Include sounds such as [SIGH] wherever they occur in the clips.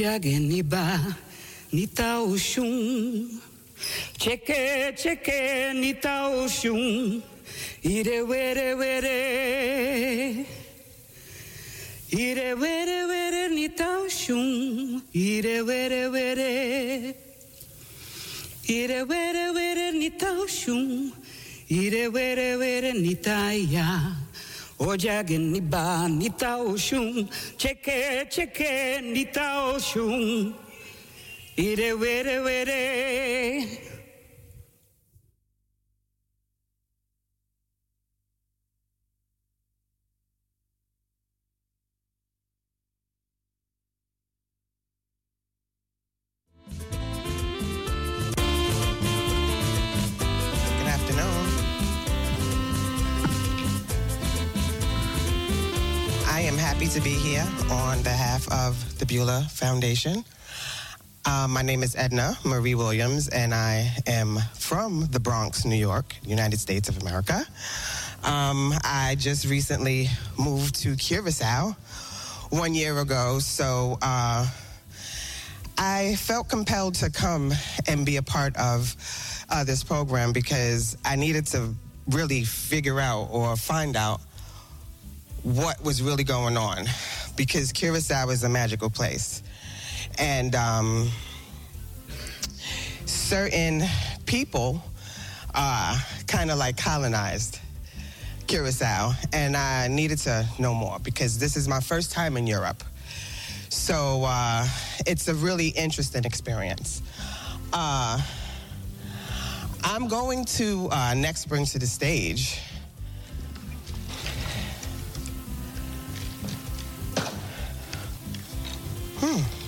Ojage ni ba nita oshun Cheke, cheke, nita oshun. Ire were were. Ire were were nita oshun. Ire were were. Ire were were nita oshun. Ire were were nita ya. Ojagen ni ba nita oshun. Cheke, cheke, nita oshun. Ire were were. Happy to be here on behalf of the Beulah Foundation. Uh, my name is Edna Marie Williams, and I am from the Bronx, New York, United States of America. Um, I just recently moved to Curacao one year ago, so uh, I felt compelled to come and be a part of uh, this program because I needed to really figure out or find out what was really going on because Curacao is a magical place. And um, certain people uh, kind of like colonized Curacao, and I needed to know more because this is my first time in Europe. So uh, it's a really interesting experience. Uh, I'm going to uh, next bring to the stage. Hmm.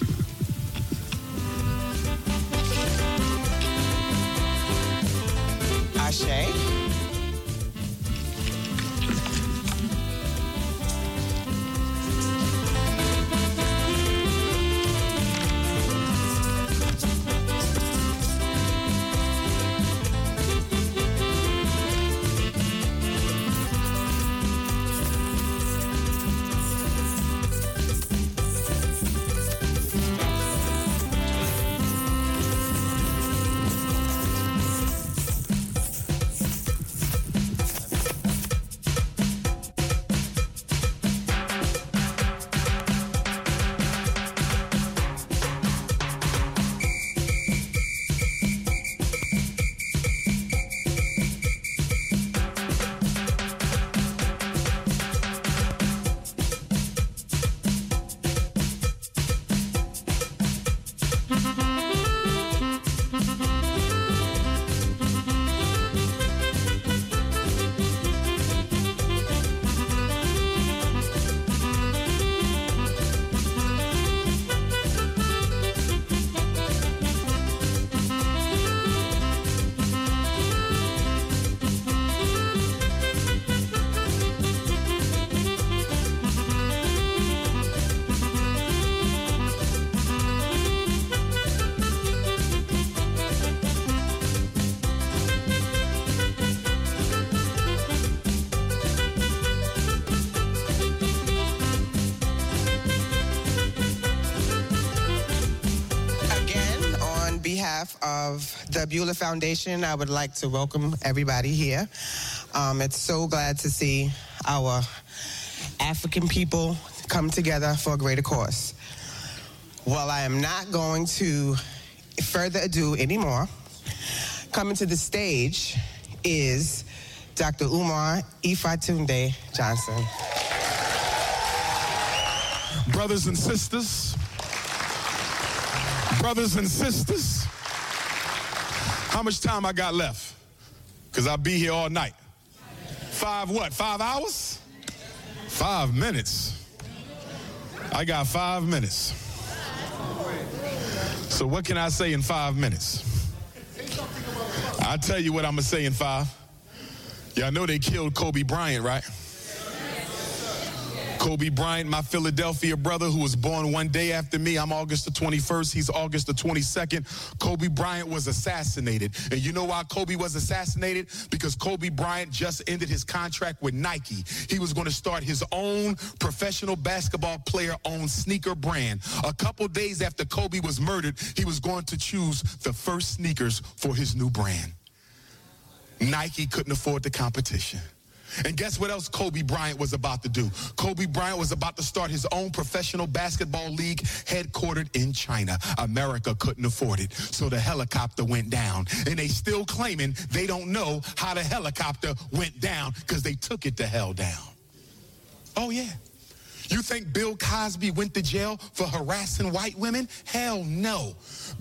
The Beulah Foundation, I would like to welcome everybody here. Um, it's so glad to see our African people come together for a greater cause. Well, I am not going to further ado anymore. Coming to the stage is Dr. Umar Ifatunde Johnson. Brothers and sisters, brothers and sisters, how much time I got left? Because I'll be here all night. Five what? Five hours? Five minutes. I got five minutes. So what can I say in five minutes? I'll tell you what I'm gonna say in five. Y'all know they killed Kobe Bryant, right? Kobe Bryant, my Philadelphia brother, who was born one day after me. I'm August the 21st. He's August the 22nd. Kobe Bryant was assassinated. And you know why Kobe was assassinated? Because Kobe Bryant just ended his contract with Nike. He was going to start his own professional basketball player owned sneaker brand. A couple days after Kobe was murdered, he was going to choose the first sneakers for his new brand. Nike couldn't afford the competition. And guess what else Kobe Bryant was about to do? Kobe Bryant was about to start his own professional basketball league headquartered in China. America couldn't afford it. So the helicopter went down. And they still claiming they don't know how the helicopter went down because they took it to hell down. Oh, yeah. You think Bill Cosby went to jail for harassing white women? Hell no.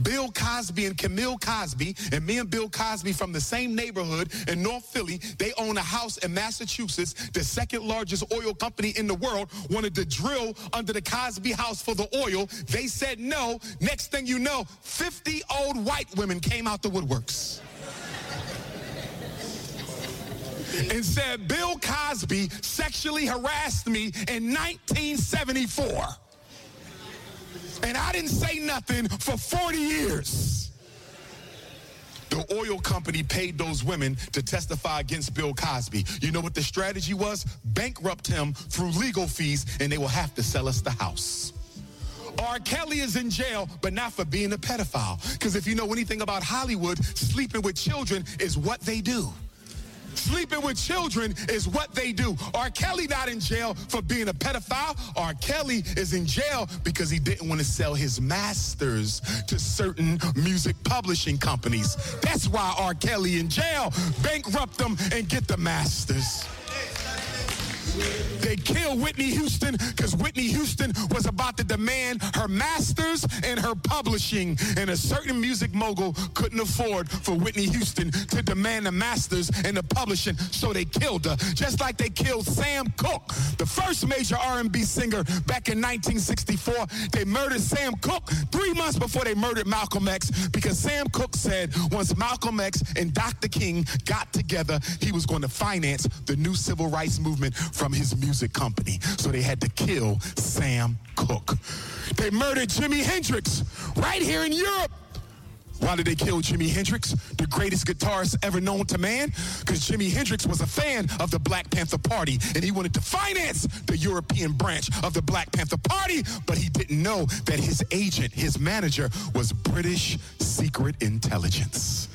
Bill Cosby and Camille Cosby, and me and Bill Cosby from the same neighborhood in North Philly, they own a house in Massachusetts. The second largest oil company in the world wanted to drill under the Cosby house for the oil. They said no. Next thing you know, 50 old white women came out the woodworks and said Bill Cosby sexually harassed me in 1974. And I didn't say nothing for 40 years. The oil company paid those women to testify against Bill Cosby. You know what the strategy was? Bankrupt him through legal fees, and they will have to sell us the house. R. Kelly is in jail, but not for being a pedophile. Because if you know anything about Hollywood, sleeping with children is what they do. Sleeping with children is what they do. R. Kelly not in jail for being a pedophile. R. Kelly is in jail because he didn't want to sell his masters to certain music publishing companies. That's why R. Kelly in jail. Bankrupt them and get the masters. They killed Whitney Houston because Whitney Houston was about to demand her masters and her publishing. And a certain music mogul couldn't afford for Whitney Houston to demand the masters and the publishing, so they killed her. Just like they killed Sam Cooke, the first major R&B singer back in 1964. They murdered Sam Cooke three months before they murdered Malcolm X because Sam Cooke said once Malcolm X and Dr. King got together, he was going to finance the new civil rights movement from his music company. So they had to kill Sam Cooke. They murdered Jimi Hendrix right here in Europe. Why did they kill Jimi Hendrix, the greatest guitarist ever known to man? Because Jimi Hendrix was a fan of the Black Panther Party and he wanted to finance the European branch of the Black Panther Party, but he didn't know that his agent, his manager, was British secret intelligence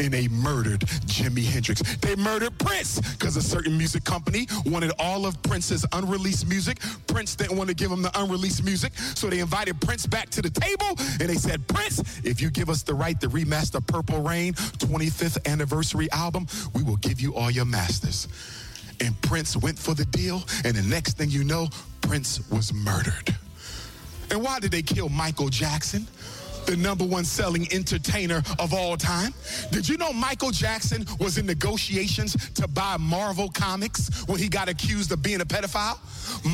and they murdered Jimi Hendrix. They murdered Prince because a certain music company wanted all of Prince's unreleased music. Prince didn't want to give them the unreleased music, so they invited Prince back to the table and they said, Prince, if you give us the right to remaster Purple Rain 25th anniversary album, we will give you all your masters. And Prince went for the deal, and the next thing you know, Prince was murdered. And why did they kill Michael Jackson? The number one selling entertainer of all time. Did you know Michael Jackson was in negotiations to buy Marvel Comics when he got accused of being a pedophile?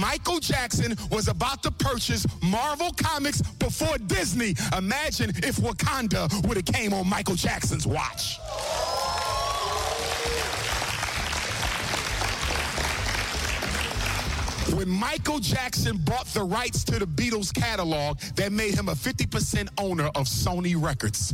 Michael Jackson was about to purchase Marvel Comics before Disney. Imagine if Wakanda would have came on Michael Jackson's watch. When Michael Jackson bought the rights to the Beatles catalog, that made him a 50% owner of Sony Records.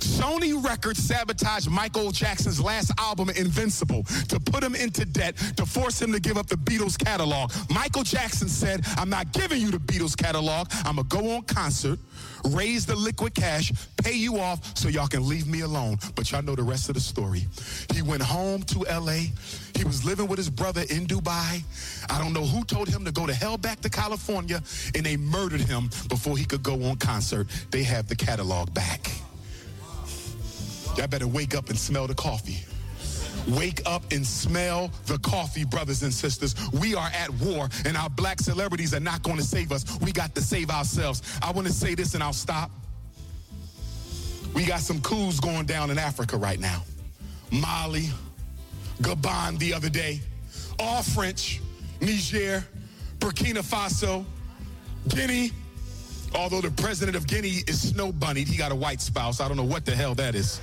Sony Records sabotaged Michael Jackson's last album, Invincible, to put him into debt, to force him to give up the Beatles catalog. Michael Jackson said, I'm not giving you the Beatles catalog. I'm going to go on concert, raise the liquid cash, pay you off so y'all can leave me alone. But y'all know the rest of the story. He went home to LA. He was living with his brother in Dubai. I don't know who told him to go to hell back to California, and they murdered him before he could go on concert. They have the catalog back. Y'all better wake up and smell the coffee. Wake up and smell the coffee, brothers and sisters. We are at war, and our black celebrities are not going to save us. We got to save ourselves. I want to say this, and I'll stop. We got some coups going down in Africa right now. Mali, Gabon the other day, all French, Niger, Burkina Faso, Guinea. Although the president of Guinea is snow bunnied, he got a white spouse. I don't know what the hell that is.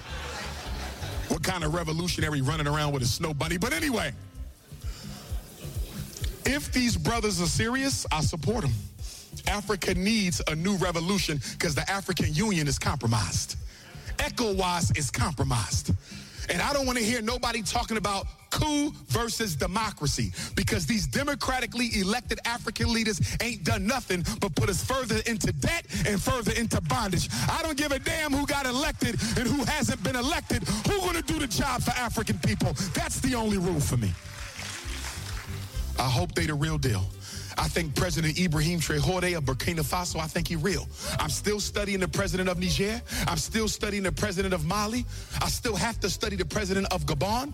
What kind of revolutionary running around with a snow bunny? But anyway, if these brothers are serious, I support them. Africa needs a new revolution because the African Union is compromised. ECOWAS is compromised. And I don't want to hear nobody talking about coup versus democracy because these democratically elected African leaders ain't done nothing but put us further into debt and further into bondage. I don't give a damn who got elected and who hasn't been elected. Who to do the job for African people? That's the only rule for me. I hope they the real deal. I think President Ibrahim Traore of Burkina Faso, I think he real. I'm still studying the president of Niger. I'm still studying the president of Mali. I still have to study the president of Gabon.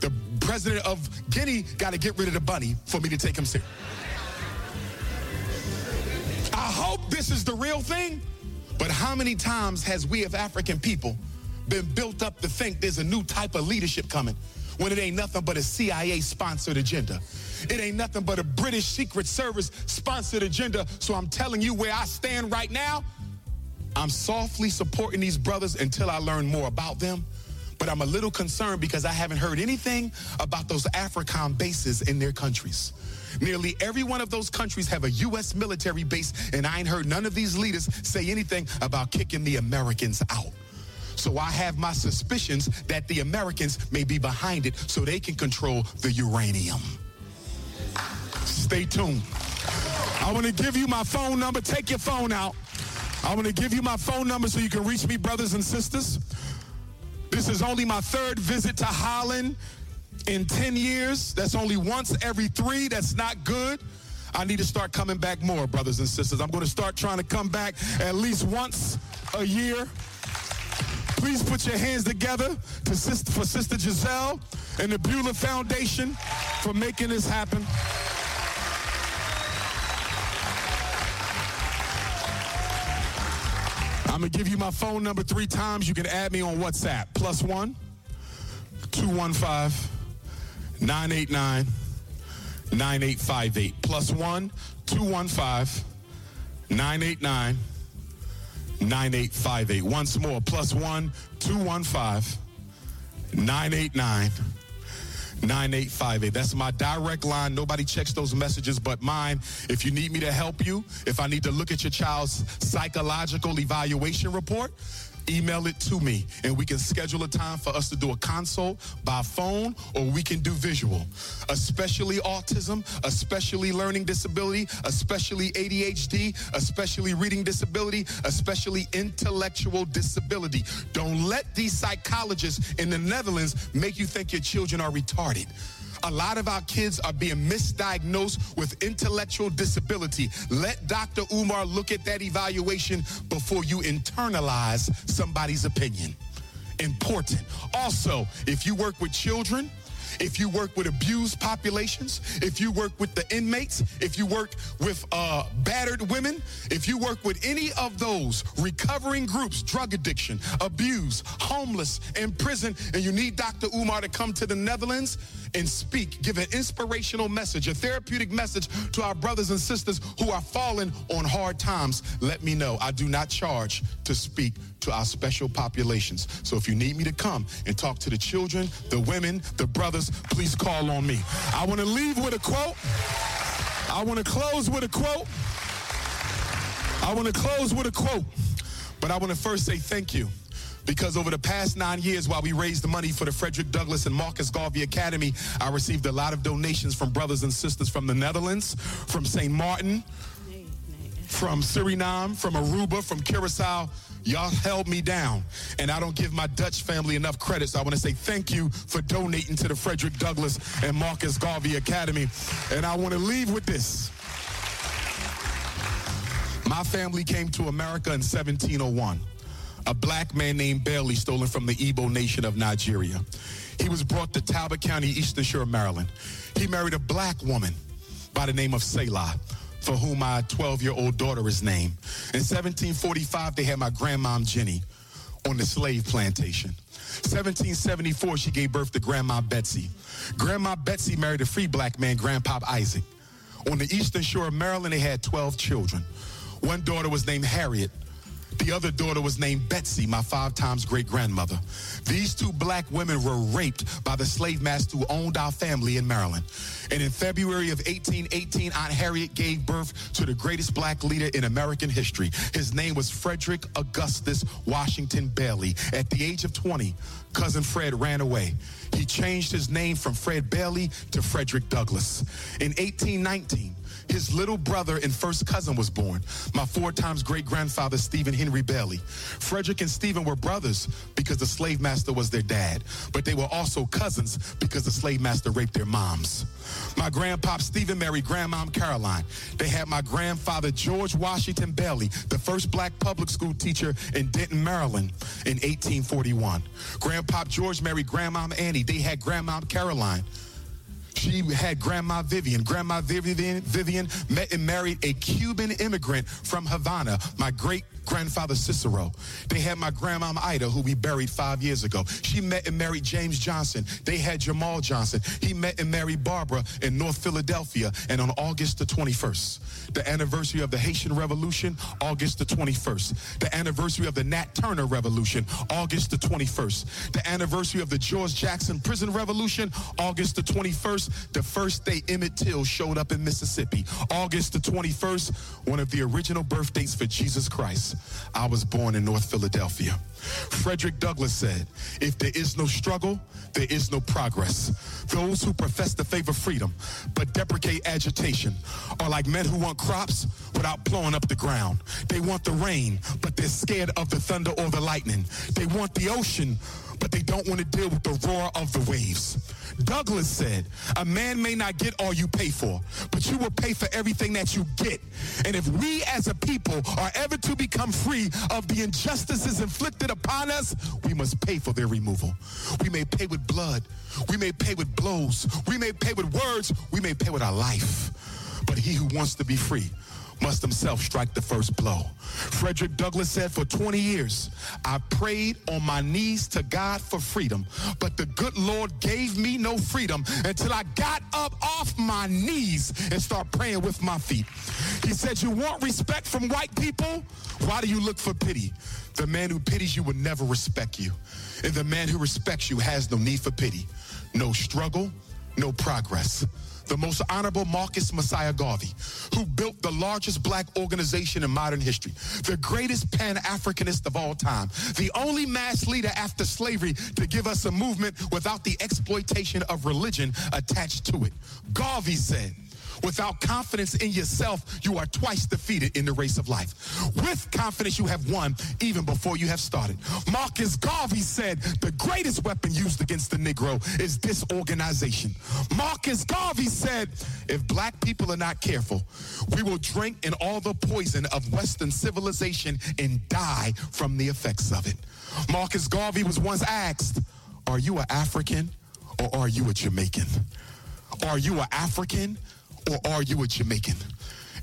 The president of Guinea got to get rid of the bunny for me to take him serious. I hope this is the real thing. But how many times has we of African people been built up to think there's a new type of leadership coming when it ain't nothing but a CIA sponsored agenda? It ain't nothing but a British Secret Service sponsored agenda. So I'm telling you where I stand right now. I'm softly supporting these brothers until I learn more about them. But I'm a little concerned because I haven't heard anything about those AFRICOM bases in their countries. Nearly every one of those countries have a U.S. military base, and I ain't heard none of these leaders say anything about kicking the Americans out. So I have my suspicions that the Americans may be behind it so they can control the uranium. Stay tuned. I want to give you my phone number. Take your phone out. I want to give you my phone number so you can reach me, brothers and sisters. This is only my third visit to Holland in 10 years. That's only once every three. That's not good. I need to start coming back more, brothers and sisters. I'm going to start trying to come back at least once a year. Please put your hands together to sister, for Sister Giselle and the Beulah Foundation for making this happen. I'm going to give you my phone number three times. You can add me on WhatsApp. Plus one, 215 989 9858. Plus one, 215 989 9858. Once more, plus one, 215 989 9858. That's my direct line. Nobody checks those messages but mine. If you need me to help you, if I need to look at your child's psychological evaluation report, email it to me and we can schedule a time for us to do a consult by phone or we can do visual. Especially autism, especially learning disability, especially ADHD, especially reading disability, especially intellectual disability. Don't let these psychologists in the Netherlands make you think your children are retarded. A lot of our kids are being misdiagnosed with intellectual disability. Let Dr. Umar look at that evaluation before you internalize somebody's opinion. Important. Also, if you work with children, if you work with abused populations, if you work with the inmates, if you work with uh, battered women, if you work with any of those recovering groups, drug addiction, abuse, homeless, in prison, and you need Dr. Umar to come to the Netherlands and speak, give an inspirational message, a therapeutic message to our brothers and sisters who are falling on hard times, let me know. I do not charge to speak to our special populations. So if you need me to come and talk to the children, the women, the brothers, please call on me. I want to leave with a quote. I want to close with a quote. I want to close with a quote. But I want to first say thank you because over the past nine years, while we raised the money for the Frederick Douglass and Marcus Garvey Academy, I received a lot of donations from brothers and sisters from the Netherlands, from St. Martin, from Suriname, from Aruba, from Curacao. Y'all held me down, and I don't give my Dutch family enough credit. So I want to say thank you for donating to the Frederick Douglass and Marcus Garvey Academy. And I want to leave with this. My family came to America in 1701 a black man named Bailey stolen from the Igbo nation of Nigeria. He was brought to Talbot County, Eastern Shore, Maryland. He married a black woman by the name of Selah, for whom my 12-year-old daughter is named. In 1745, they had my grandmom Jenny on the slave plantation. 1774, she gave birth to Grandma Betsy. Grandma Betsy married a free black man, Grandpop Isaac. On the eastern shore of Maryland, they had 12 children. One daughter was named Harriet. The other daughter was named Betsy, my five times great grandmother. These two black women were raped by the slave master who owned our family in Maryland. And in February of 1818, Aunt Harriet gave birth to the greatest black leader in American history. His name was Frederick Augustus Washington Bailey. At the age of 20, cousin Fred ran away. He changed his name from Fred Bailey to Frederick Douglass. In 1819, his little brother and first cousin was born, my four times great grandfather, Stephen Henry Bailey. Frederick and Stephen were brothers because the slave master was their dad, but they were also cousins because the slave master raped their moms. My grandpop Stephen married grandmom Caroline. They had my grandfather George Washington Bailey, the first black public school teacher in Denton, Maryland in 1841. Grandpop George married grandmom Annie. They had grandmom Caroline. She had Grandma Vivian. Grandma Vivian, Vivian met and married a Cuban immigrant from Havana, my great grandfather Cicero. They had my grandma Ida, who we buried five years ago. She met and married James Johnson. They had Jamal Johnson. He met and married Barbara in North Philadelphia. And on August the 21st, the anniversary of the Haitian Revolution, August the 21st. The anniversary of the Nat Turner Revolution, August the 21st. The anniversary of the George Jackson Prison Revolution, August the 21st. The first day Emmett Till showed up in Mississippi, August the 21st, one of the original birth dates for Jesus Christ. I was born in North Philadelphia. Frederick Douglass said, if there is no struggle, there is no progress. Those who profess to favor freedom but deprecate agitation are like men who want crops without plowing up the ground. They want the rain, but they're scared of the thunder or the lightning. They want the ocean, but they don't want to deal with the roar of the waves. Douglass said, a man may not get all you pay for, but you will pay for everything that you get. And if we as a people are ever to become free of the injustices inflicted upon us, we must pay for their removal. We may pay with blood. We may pay with blows. We may pay with words. We may pay with our life. But he who wants to be free must himself strike the first blow. Frederick Douglass said, For 20 years, I prayed on my knees to God for freedom, but the good Lord gave me no freedom until I got up off my knees and start praying with my feet. He said, You want respect from white people? Why do you look for pity? The man who pities you will never respect you. And the man who respects you has no need for pity. No struggle, no progress the most honorable Marcus Messiah Garvey, who built the largest black organization in modern history, the greatest Pan-Africanist of all time, the only mass leader after slavery to give us a movement without the exploitation of religion attached to it. Garvey said, Without confidence in yourself, you are twice defeated in the race of life. With confidence, you have won even before you have started. Marcus Garvey said the greatest weapon used against the Negro is disorganization. Marcus Garvey said if black people are not careful, we will drink in all the poison of Western civilization and die from the effects of it. Marcus Garvey was once asked, Are you an African or are you a Jamaican? Are you an African or are you a Jamaican?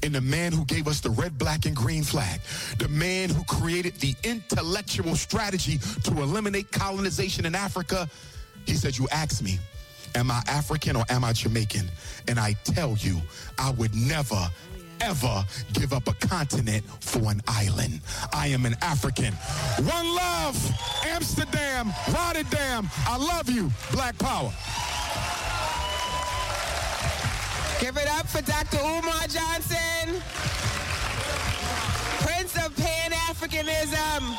And the man who gave us the red, black, and green flag, the man who created the intellectual strategy to eliminate colonization in Africa, he said, You ask me, am I African or am I Jamaican? And I tell you, I would never ever give up a continent for an island. I am an African. One love, Amsterdam, Rotterdam. I love you, Black Power. Give it up for Dr. Umar Johnson, Prince of Pan Africanism.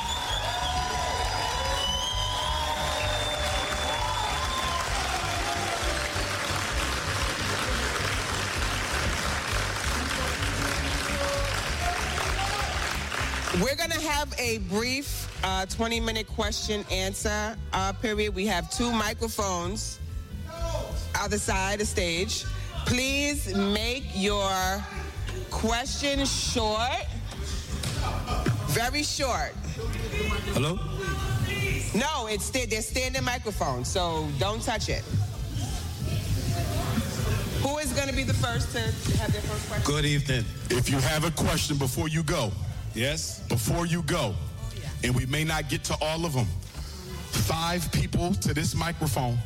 We're going to have a brief 20 uh, minute question answer uh, period. We have two microphones other side of the stage. Please make your question short, very short. Hello? No, it's they're standing microphone, so don't touch it. Who is going to be the first to have their first question? Good evening. If you have a question before you go, yes, before you go, oh, and we may not get to all of them, five people to this microphone,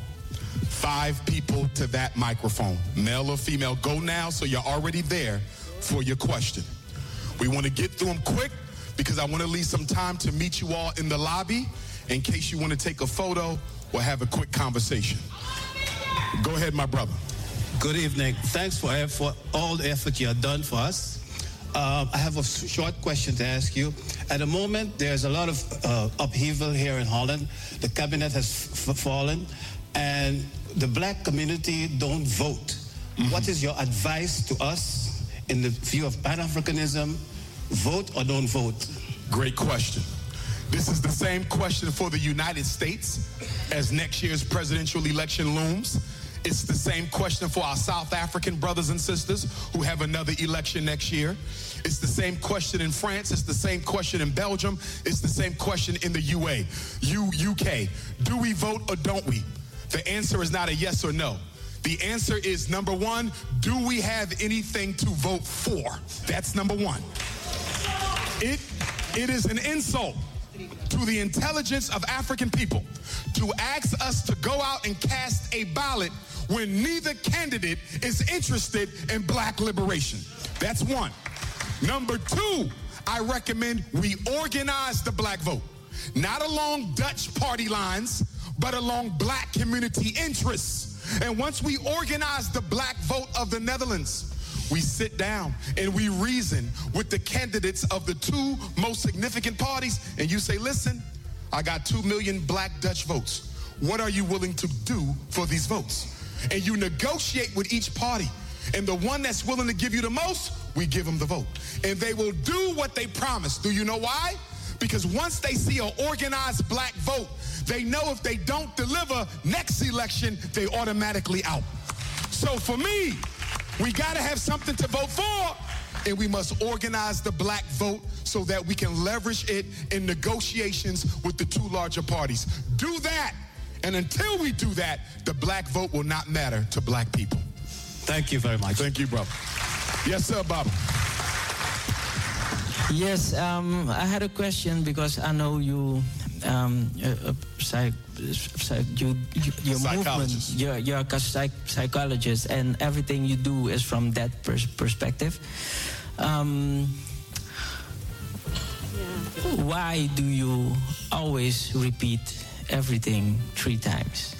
five people to that microphone, male or female. Go now so you're already there for your question. We want to get through them quick because I want to leave some time to meet you all in the lobby in case you want to take a photo or have a quick conversation. Go ahead, my brother. Good evening. Thanks for, for all the effort you have done for us. Uh, I have a short question to ask you. At the moment, there's a lot of uh, upheaval here in Holland. The cabinet has fallen, and the black community don't vote. Mm-hmm. What is your advice to us in the view of Pan Africanism? Vote or don't vote? Great question. This is the same question for the United States as next year's presidential election looms. It's the same question for our South African brothers and sisters who have another election next year. It's the same question in France. It's the same question in Belgium. It's the same question in the UA, U, UK. Do we vote or don't we? The answer is not a yes or no. The answer is number one, do we have anything to vote for? That's number one. It, it is an insult to the intelligence of African people to ask us to go out and cast a ballot when neither candidate is interested in black liberation. That's one. Number two, I recommend we organize the black vote, not along Dutch party lines, but along black community interests. And once we organize the black vote of the Netherlands, we sit down and we reason with the candidates of the two most significant parties, and you say, listen, I got two million black Dutch votes. What are you willing to do for these votes? and you negotiate with each party. And the one that's willing to give you the most, we give them the vote. And they will do what they promise. Do you know why? Because once they see an organized black vote, they know if they don't deliver next election, they automatically out. So for me, we got to have something to vote for, and we must organize the black vote so that we can leverage it in negotiations with the two larger parties. Do that, and until we do that, the black vote will not matter to black people. Thank you very much. Thank you, brother. Yes, sir, Bob. Yes, um, I had a question because I know you, um, uh, psych, psych, you, you your movement, you're, you're a psych, psychologist, and everything you do is from that pers- perspective. Um, yeah. Why do you always repeat everything three times?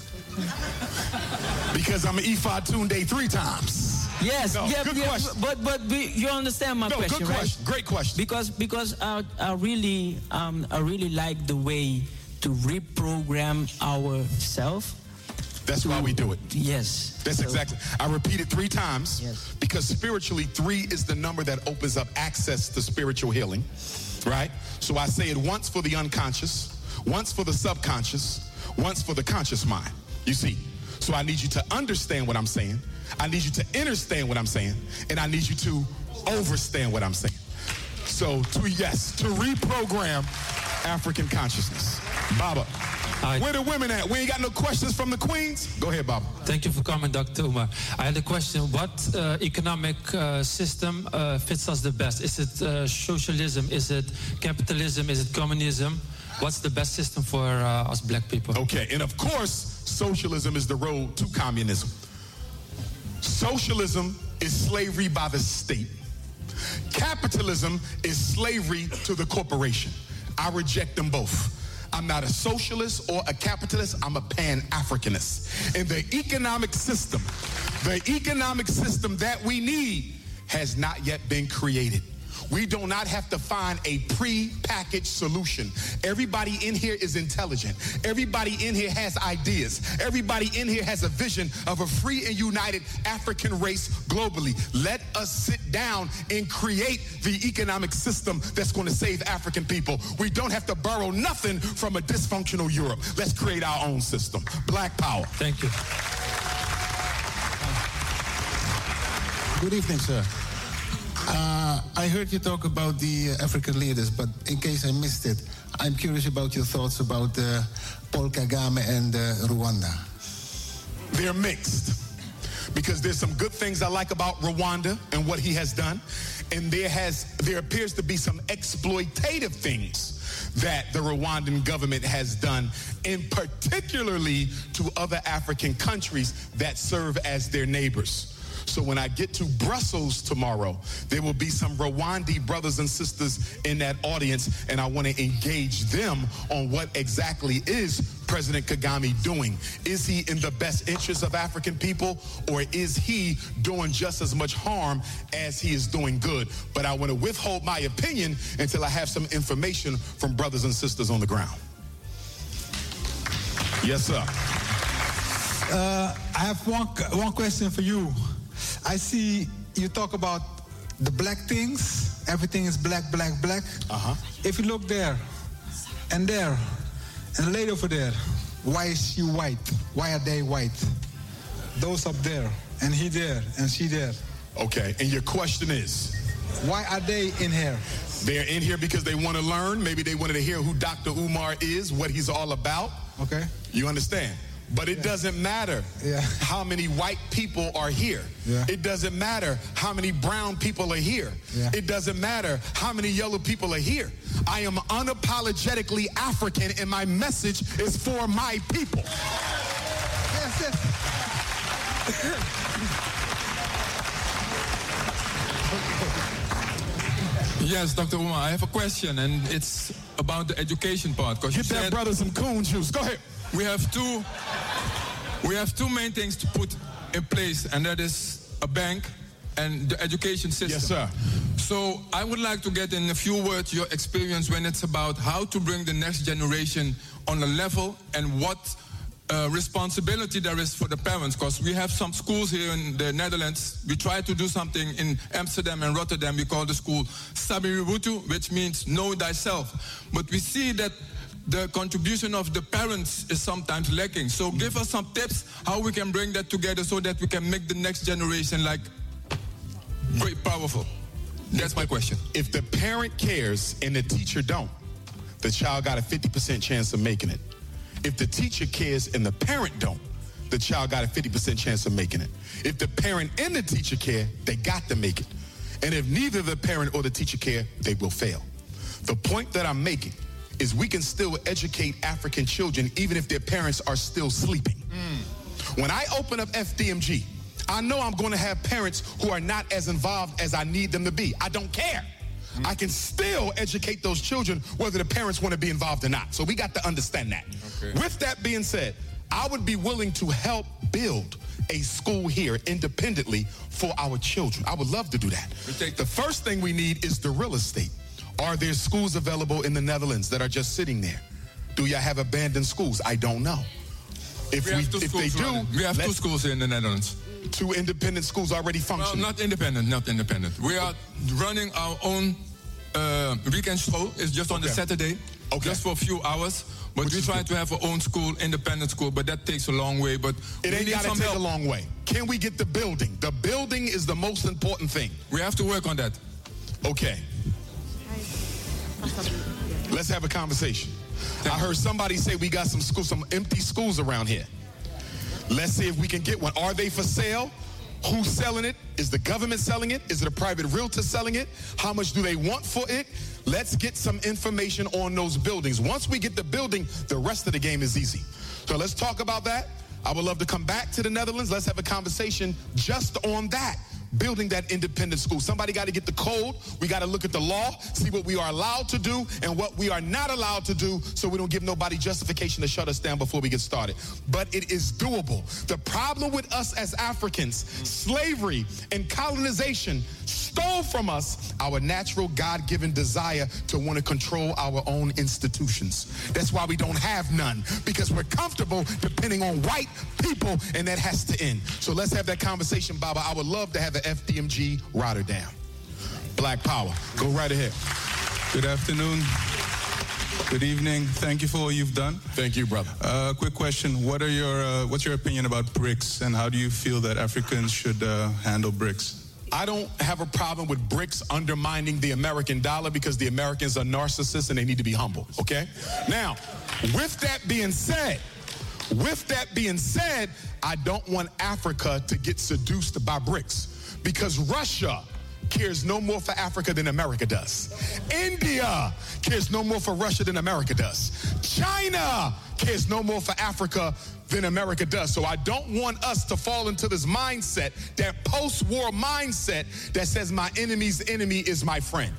because I'm an Ephod Day three times. Yes, no, good question. but but you understand my no, question, good question. right? Great question. Because because I, I really um, I really like the way to reprogram ourselves. That's why we do it. Yes. That's so, exactly. I repeat it three times yes. because spiritually, three is the number that opens up access to spiritual healing, right? So I say it once for the unconscious, once for the subconscious, once for the conscious mind. You see, so I need you to understand what I'm saying. I need you to understand what I'm saying. And I need you to overstand what I'm saying. So, to yes, to reprogram African consciousness. Baba, Hi. where the women at? We ain't got no questions from the queens? Go ahead, Baba. Thank you for coming, Dr. Umar. I had a question. What uh, economic uh, system uh, fits us the best? Is it uh, socialism? Is it capitalism? Is it communism? What's the best system for uh, us black people? Okay, and of course, socialism is the road to communism. Socialism is slavery by the state. Capitalism is slavery to the corporation. I reject them both. I'm not a socialist or a capitalist. I'm a pan-Africanist. And the economic system, the economic system that we need has not yet been created. We do not have to find a pre-packaged solution. Everybody in here is intelligent. Everybody in here has ideas. Everybody in here has a vision of a free and united African race globally. Let us sit down and create the economic system that's going to save African people. We don't have to borrow nothing from a dysfunctional Europe. Let's create our own system. Black power. Thank you. Good evening, sir. Uh, I heard you talk about the African leaders, but in case I missed it, I'm curious about your thoughts about uh, Paul Kagame and uh, Rwanda. They're mixed because there's some good things I like about Rwanda and what he has done, and there has there appears to be some exploitative things that the Rwandan government has done, and particularly to other African countries that serve as their neighbors. So when I get to Brussels tomorrow, there will be some Rwandi brothers and sisters in that audience, and I want to engage them on what exactly is President Kagame doing? Is he in the best interest of African people, or is he doing just as much harm as he is doing good? But I want to withhold my opinion until I have some information from brothers and sisters on the ground. Yes, sir. Uh, I have one, one question for you. I see you talk about the black things. Everything is black, black, black. Uh-huh. If you look there and there and the lady over there, why is she white? Why are they white? Those up there and he there and she there. Okay, and your question is? Why are they in here? They're in here because they want to learn. Maybe they wanted to hear who Dr. Umar is, what he's all about. Okay. You understand? But it yeah. doesn't matter yeah. how many white people are here. Yeah. It doesn't matter how many brown people are here. It doesn't matter how many yellow people are here. I am unapologetically African and my message is for my people. Yes, yes. Yes, Dr. Umar, I have a question, and it's about the education part. Get you that said brother some coon juice. Go ahead. We have two. We have two main things to put in place, and that is a bank and the education system. Yes, sir. So I would like to get in a few words your experience when it's about how to bring the next generation on a level and what uh, responsibility there is for the parents because we have some schools here in the Netherlands. We try to do something in Amsterdam and Rotterdam. We call the school Sabiributu, which means know thyself. But we see that the contribution of the parents is sometimes lacking. So give us some tips how we can bring that together so that we can make the next generation like great powerful. That's my question. If the parent cares and the teacher don't, the child got a 50% chance of making it. If the teacher cares and the parent don't, the child got a 50% chance of making it. If the parent and the teacher care, they got to make it. And if neither the parent or the teacher care, they will fail. The point that I'm making is we can still educate African children even if their parents are still sleeping. Mm. When I open up FDMG, I know I'm going to have parents who are not as involved as I need them to be. I don't care. Mm. I can still educate those children whether the parents want to be involved or not. So we got to understand that. Okay. With that being said, I would be willing to help build a school here independently for our children. I would love to do that. The first thing we need is the real estate. Are there schools available in the Netherlands that are just sitting there? Do y'all have abandoned schools? I don't know. If we, we if they do, running. we have two schools in the Netherlands. Two independent schools already functioning. Well, not independent, not independent. We are running our own uh, weekend school. It's just on okay. the Saturday, okay. just for a few hours. But Which we try to have our own school, independent school, but that takes a long way. But it ain't got to take help. a long way. Can we get the building? The building is the most important thing. We have to work on that. Okay. Let's have a conversation. I heard somebody say we got some schools, some empty schools around here. Let's see if we can get one. Are they for sale? Who's selling it? Is the government selling it? Is it a private realtor selling it? How much do they want for it? Let's get some information on those buildings. Once we get the building, the rest of the game is easy. So let's talk about that. I would love to come back to the Netherlands. Let's have a conversation just on that building that independent school. Somebody got to get the code. We got to look at the law, see what we are allowed to do and what we are not allowed to do so we don't give nobody justification to shut us down before we get started. But it is doable. The problem with us as Africans, slavery and colonization stole from us our natural God given desire to want to control our own institutions. That's why we don't have none, because we're comfortable depending on white people, and that has to end. So let's have that conversation, Baba. I would love to have an FDMG Rotterdam. Black Power. Go right ahead. Good afternoon. Good evening. Thank you for all you've done. Thank you, brother. Uh, quick question: What are your uh, What's your opinion about BRICS, and how do you feel that Africans should uh, handle BRICS? I don't have a problem with BRICS undermining the American dollar because the Americans are narcissists and they need to be humble. Okay. Now, with that being said, with that being said, I don't want Africa to get seduced by BRICS because Russia cares no more for Africa than America does. India cares no more for Russia than America does. China cares no more for Africa than America does. So I don't want us to fall into this mindset, that post war mindset that says my enemy's enemy is my friend.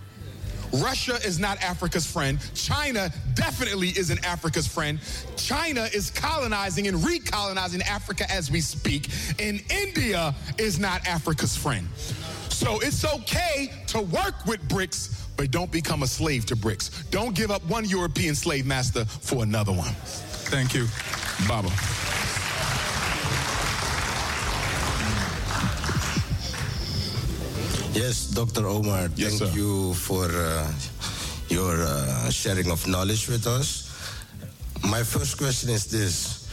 Russia is not Africa's friend. China definitely isn't Africa's friend. China is colonizing and recolonizing Africa as we speak. And India is not Africa's friend. So it's okay to work with BRICS, but don't become a slave to BRICS. Don't give up one European slave master for another one. Thank you. Baba. Yes, Dr. Umar, Yes, thank sir. you for uh, your uh, sharing of knowledge with us. My first question is this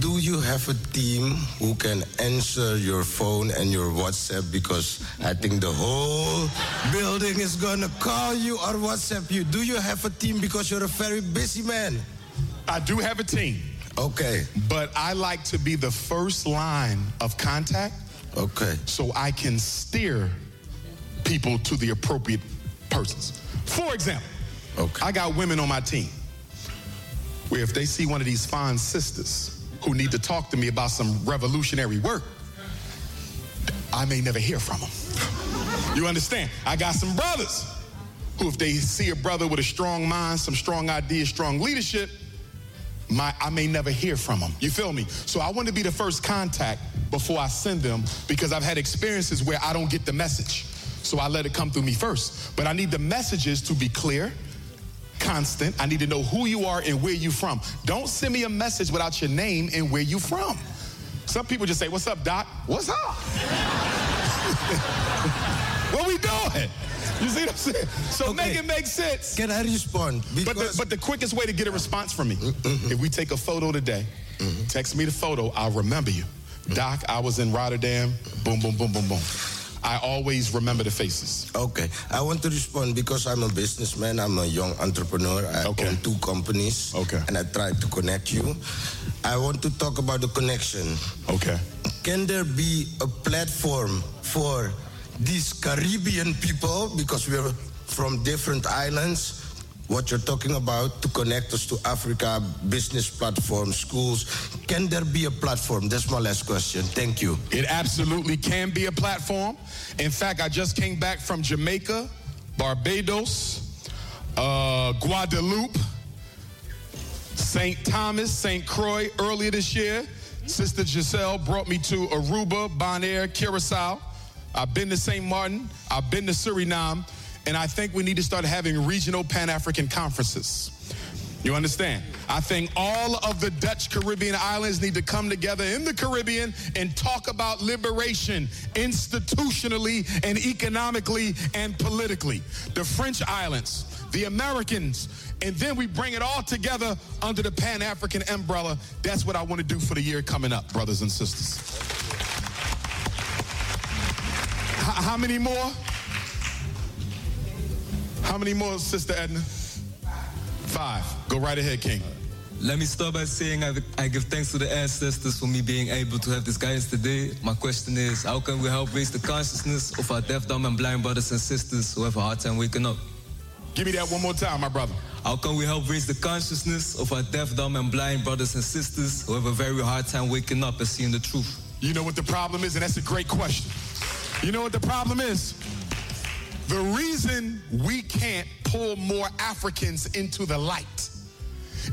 Do you have a team who can answer your phone and your WhatsApp? Because I think the whole building is gonna call you or WhatsApp you. Do you have a team because you're a very busy man? I do have a team. Okay. But I like to be the first line of contact. Okay. So I can steer people to the appropriate persons. For example, okay. I got women on my team where if they see one of these fine sisters who need to talk to me about some revolutionary work, I may never hear from them. You understand? I got some brothers who, if they see a brother with a strong mind, some strong ideas, strong leadership, my, I may never hear from them. You feel me? So I want to be the first contact before I send them because I've had experiences where I don't get the message. So I let it come through me first. But I need the messages to be clear, constant. I need to know who you are and where you from. Don't send me a message without your name and where you from. Some people just say, "What's up, Doc? What's up?" [LAUGHS] what we doing? You see what I'm saying? So make it make sense. Can I respond? But the, but the quickest way to get a response from me, mm-hmm. if we take a photo today, mm-hmm. text me the photo, I'll remember you. Mm-hmm. Doc, I was in Rotterdam. Boom, boom, boom, boom, boom. I always remember the faces. Okay, I want to respond because I'm a businessman. I'm a young entrepreneur. I own two companies. Okay. And I try to connect you. I want to talk about the connection. Okay. Can there be a platform for these Caribbean people because we're from different islands? What you're talking about to connect us to Africa, business platforms, schools. Can there be a platform? That's my last question. Thank you. It absolutely can be a platform. In fact, I just came back from Jamaica, Barbados, uh, Guadeloupe, St. Thomas, St. Croix earlier this year. Sister Giselle brought me to Aruba, Bonaire, Curacao. I've been to St. Martin, I've been to Suriname, and I think we need to start having regional Pan African conferences. You understand? I think all of the Dutch Caribbean islands need to come together in the Caribbean and talk about liberation institutionally and economically and politically. The French islands, the Americans, and then we bring it all together under the Pan African umbrella. That's what I want to do for the year coming up, brothers and sisters. How many more? How many more, Sister Edna? Five. Go right ahead, King. Let me start by saying I, I give thanks to the ancestors for me being able to have this guidance today. My question is, how can we help raise the consciousness of our deaf, dumb, and blind brothers and sisters who have a hard time waking up? Give me that one more time, my brother. How can we help raise the consciousness of our deaf, dumb, and blind brothers and sisters who have a very hard time waking up and seeing the truth? You know what the problem is? And that's a great question. You know what the problem is? The reason we can't pull more Africans into the light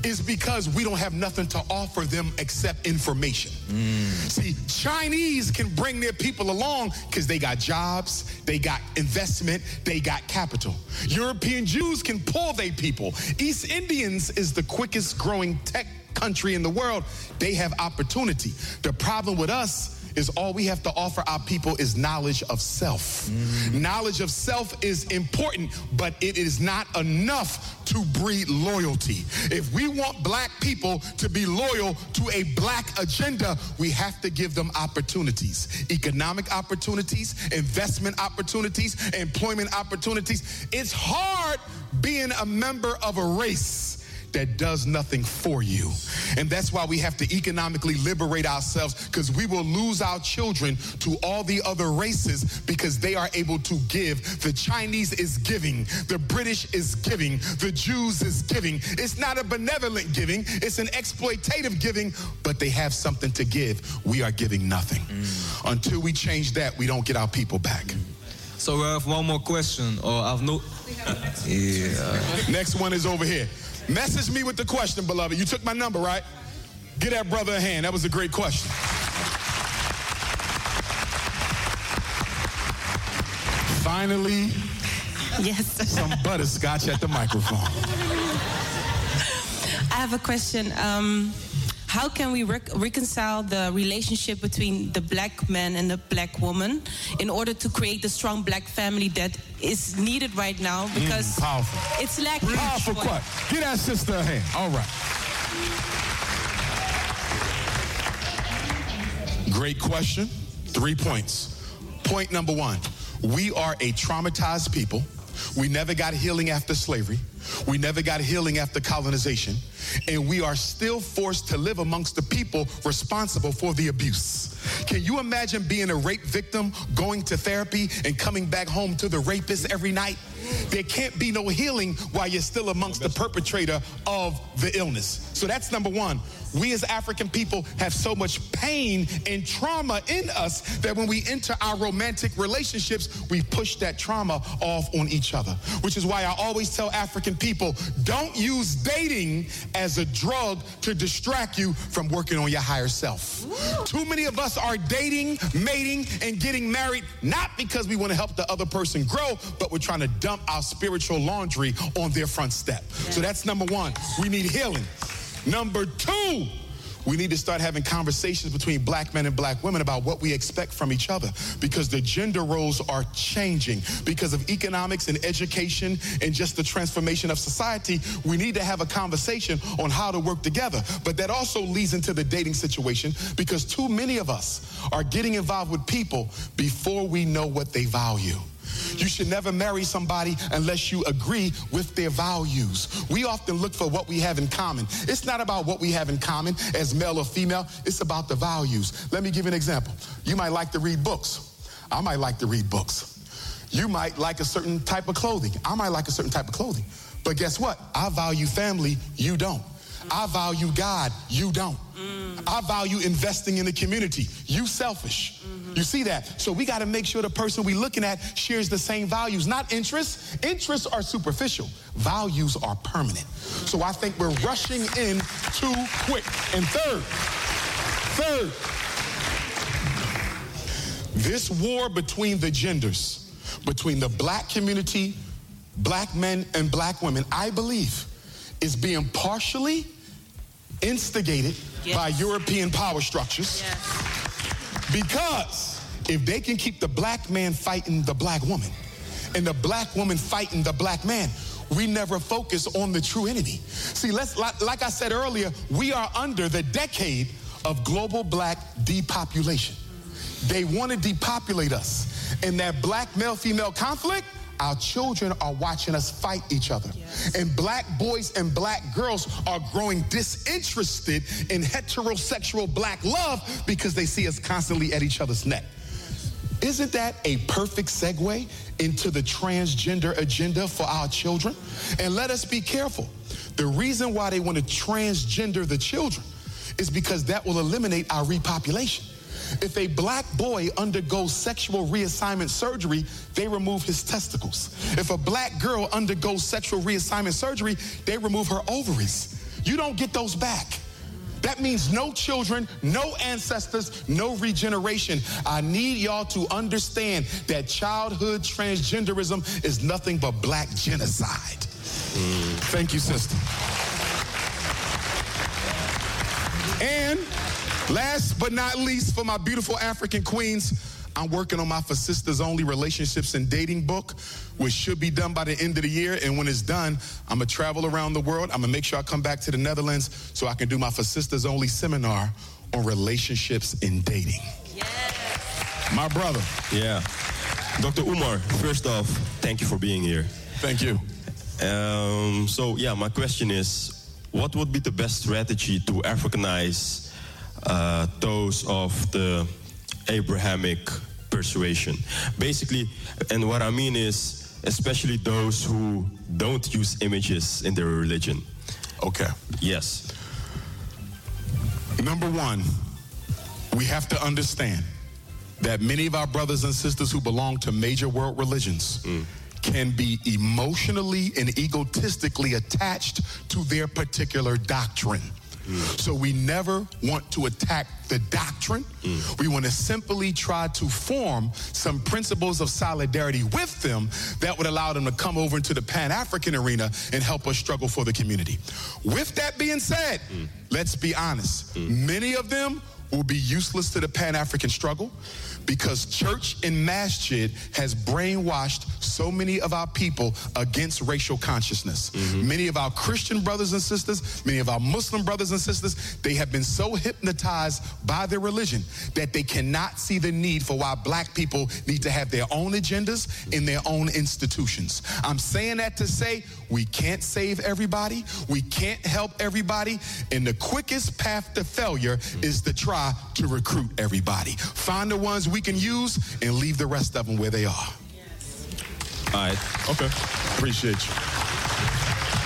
is because we don't have nothing to offer them except information. Mm. See, Chinese can bring their people along because they got jobs, they got investment, they got capital. European Jews can pull their people. East Indians is the quickest growing tech country in the world. They have opportunity. The problem with us is all we have to offer our people is knowledge of self. Mm-hmm. Knowledge of self is important, but it is not enough to breed loyalty. If we want black people to be loyal to a black agenda, we have to give them opportunities economic opportunities, investment opportunities, employment opportunities. It's hard being a member of a race that does nothing for you. And that's why we have to economically liberate ourselves because we will lose our children to all the other races because they are able to give. The Chinese is giving, the British is giving, the Jews is giving. It's not a benevolent giving, it's an exploitative giving, but they have something to give. We are giving nothing. Mm. Until we change that, we don't get our people back. So we have one more question, or I've no. Yeah. Next one is over here. Message me with the question, beloved. You took my number, right? Get that brother a hand. That was a great question. Finally, Yes. [LAUGHS] some butterscotch at the microphone. I have a question. Um, how can we rec- reconcile the relationship between the black man and the black woman in order to create the strong black family that is needed right now? Because Mm, powerful. it's lacking. Powerful question. Get that sister a hand. All right. Great question. Three points. Point number one we are a traumatized people. We never got healing after slavery. We never got healing after colonization. And we are still forced to live amongst the people responsible for the abuse. Can you imagine being a rape victim, going to therapy, and coming back home to the rapist every night? There can't be no healing while you're still amongst the perpetrator of the illness. So that's number one. We as African people have so much pain and trauma in us that when we enter our romantic relationships, we push that trauma off on each other. Which is why I always tell African people don't use dating as a drug to distract you from working on your higher self. Too many of us are dating, mating, and getting married not because we want to help the other person grow, but we're trying to dump our spiritual laundry on their front step. So that's number one. We need healing. Number two, we need to start having conversations between black men and black women about what we expect from each other because the gender roles are changing because of economics and education and just the transformation of society. We need to have a conversation on how to work together. But that also leads into the dating situation because too many of us are getting involved with people before we know what they value. You should never marry somebody unless you agree with their values. We often look for what we have in common. It's not about what we have in common as male or female, it's about the values. Let me give you an example. You might like to read books. I might like to read books. You might like a certain type of clothing. I might like a certain type of clothing. But guess what? I value family, you don't. I value God, you don't. Mm. I value investing in the community. You selfish. Mm-hmm. You see that? So we got to make sure the person we looking at shares the same values, not interests. Interests are superficial. Values are permanent. So I think we're rushing in too quick. And third, third, this war between the genders, between the black community, black men and black women, I believe is being partially instigated by European power structures. Because if they can keep the black man fighting the black woman and the black woman fighting the black man, we never focus on the true enemy. See, let's like, like I said earlier, we are under the decade of global black depopulation. They want to depopulate us. And that black male female conflict, our children are watching us fight each other. And black boys and black girls are growing disinterested in heterosexual black love because they see us constantly at each other's neck. Isn't that a perfect segue into the transgender agenda for our children? And let us be careful. The reason why they want to transgender the children is because that will eliminate our repopulation. If a black boy undergoes sexual reassignment surgery, they remove his testicles. If a black girl undergoes sexual reassignment surgery, they remove her ovaries. you don't get those back. That means no children, no ancestors, no regeneration. I need y'all to understand that childhood transgenderism is nothing but black genocide. Mm. Thank you, sister. And last but not least, for my beautiful African queens, I'm working on my For Sisters Only Relationships and Dating book, which should be done by the end of the year. And when it's done, I'm gonna travel around the world. I'm gonna make sure I come back to the Netherlands so I can do my For Sisters Only seminar on relationships and dating. Yes. My brother. Yeah. Dr. Umar, first off, thank you for being here. Thank you. Um, so, yeah, my question is what would be the best strategy to Africanize uh, those of the Abrahamic persuasion. Basically, and what I mean is, especially those who don't use images in their religion. Okay. Yes. Number one, we have to understand that many of our brothers and sisters who belong to major world religions mm. can be emotionally and egotistically attached to their particular doctrine. Mm. So we never want to attack the doctrine. Mm. We want to simply try to form some principles of solidarity with them that would allow them to come over into the Pan African arena and help us struggle for the community. With that being said, mm. let's be honest. Mm. Many of them will be useless to the Pan African struggle because church and masjid has brainwashed so many of our people against racial consciousness. Mm-hmm. Many of our Christian brothers and sisters, many of our Muslim brothers and sisters, they have been so hypnotized by their religion that they cannot see the need for why black people need to have their own agendas in their own institutions. I'm saying that to say we can't save everybody, we can't help everybody, and the quickest path to failure is to try to recruit everybody. Find the ones we can use and leave the rest of them where they are. All right. Okay. Appreciate you.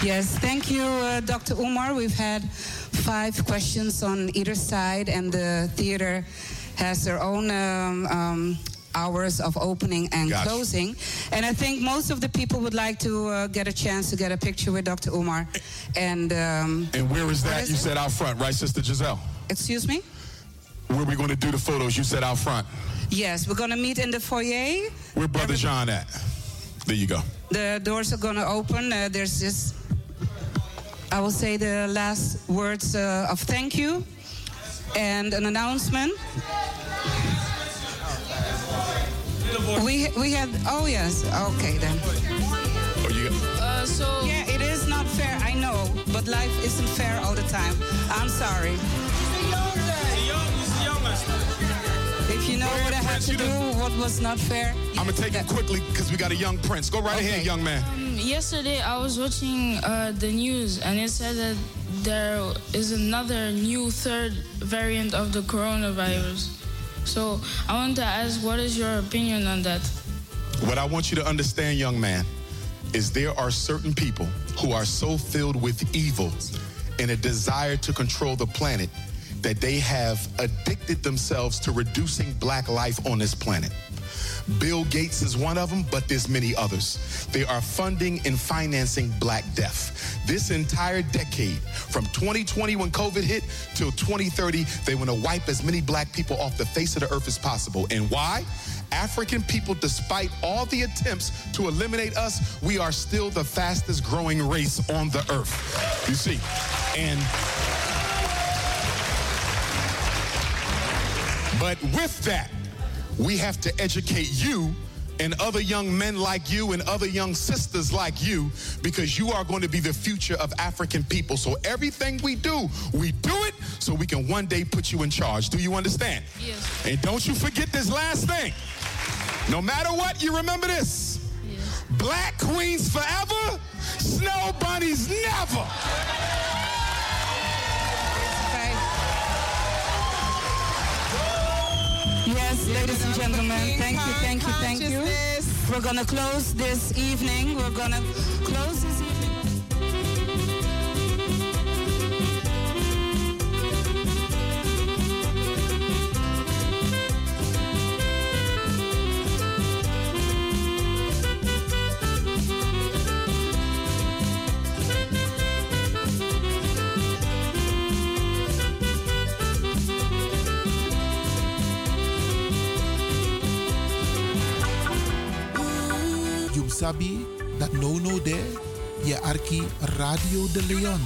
Yes, thank you, uh, Dr. Umar. We've had five questions on either side, and the theater has their own um, um, hours of opening and Gosh. closing. And I think most of the people would like to uh, get a chance to get a picture with Dr. Umar. And um, and where is that? Is you it? said out front, right, Sister Giselle? Excuse me. Where are we going to do the photos? You said out front. Yes, we're going to meet in the foyer. Where Brother John at? There you go. The doors are going to open. Uh, there's this. I will say the last words uh, of thank you and an announcement. We we had oh yes okay then. Oh you got. Uh, so yeah, it is not fair. I know, but life isn't fair all the time. I'm sorry. If you know what I had to do, what was not fair. I'm gonna take it quickly because we got a young prince. Go right okay. ahead, young man. Um, yesterday I was watching uh, the news and it said that there is another new third variant of the coronavirus. So I want to ask, what is your opinion on that? What I want you to understand, young man, is there are certain people who are so filled with evil and a desire to control the planet that they have addicted themselves to reducing black life on this planet. Bill Gates is one of them, but there's many others. They are funding and financing Black Death. This entire decade, from 2020 when COVID hit till 2030, they want to wipe as many black people off the face of the earth as possible. And why? African people, despite all the attempts to eliminate us, we are still the fastest growing race on the earth. You see, and but with that, we have to educate you and other young men like you and other young sisters like you because you are going to be the future of African people. So everything we do, we do it so we can one day put you in charge. Do you understand? Yes. And don't you forget this last thing. No matter what, you remember this. Yes. Black queens forever, snow bunnies never. Yes, ladies and gentlemen, thank you, thank you, thank you. We're to close this evening. We're to close this Radio de Leon.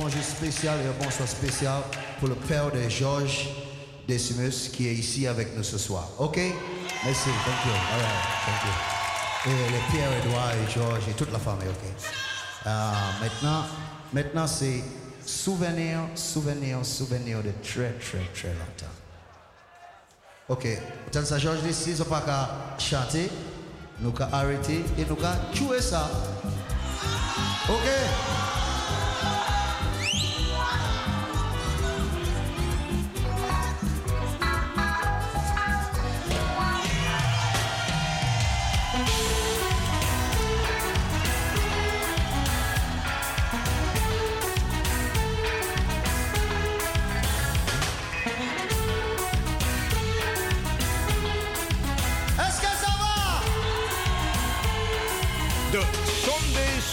Bonjour spécial et un bonsoir spécial pour le père de Georges Decimus qui est ici avec nous ce soir. OK? Merci. Thank you. All. Et les Pierre, Edouard et Georges et toute la famille. OK? Euh, maintenant, maintenant c'est souvenir, souvenir, souvenir de très, très, très longtemps. OK. Tant ça, Georges ici, on pas qu'à chanter, nous qu'à arrêter et nous qu'à jouer ça. OK?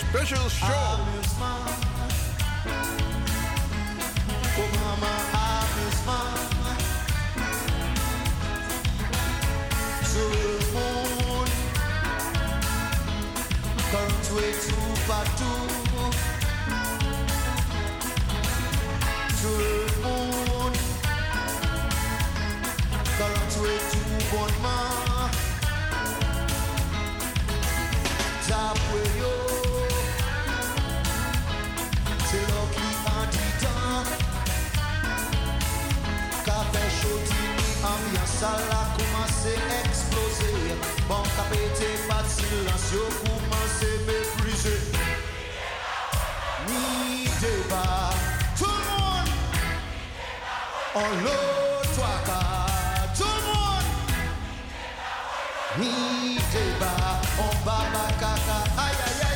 Special show. pete pat silans yo kouman se meprize Ni deba Tout monde. On lot waka Tout monde. Ni deba On baba kaka aïe.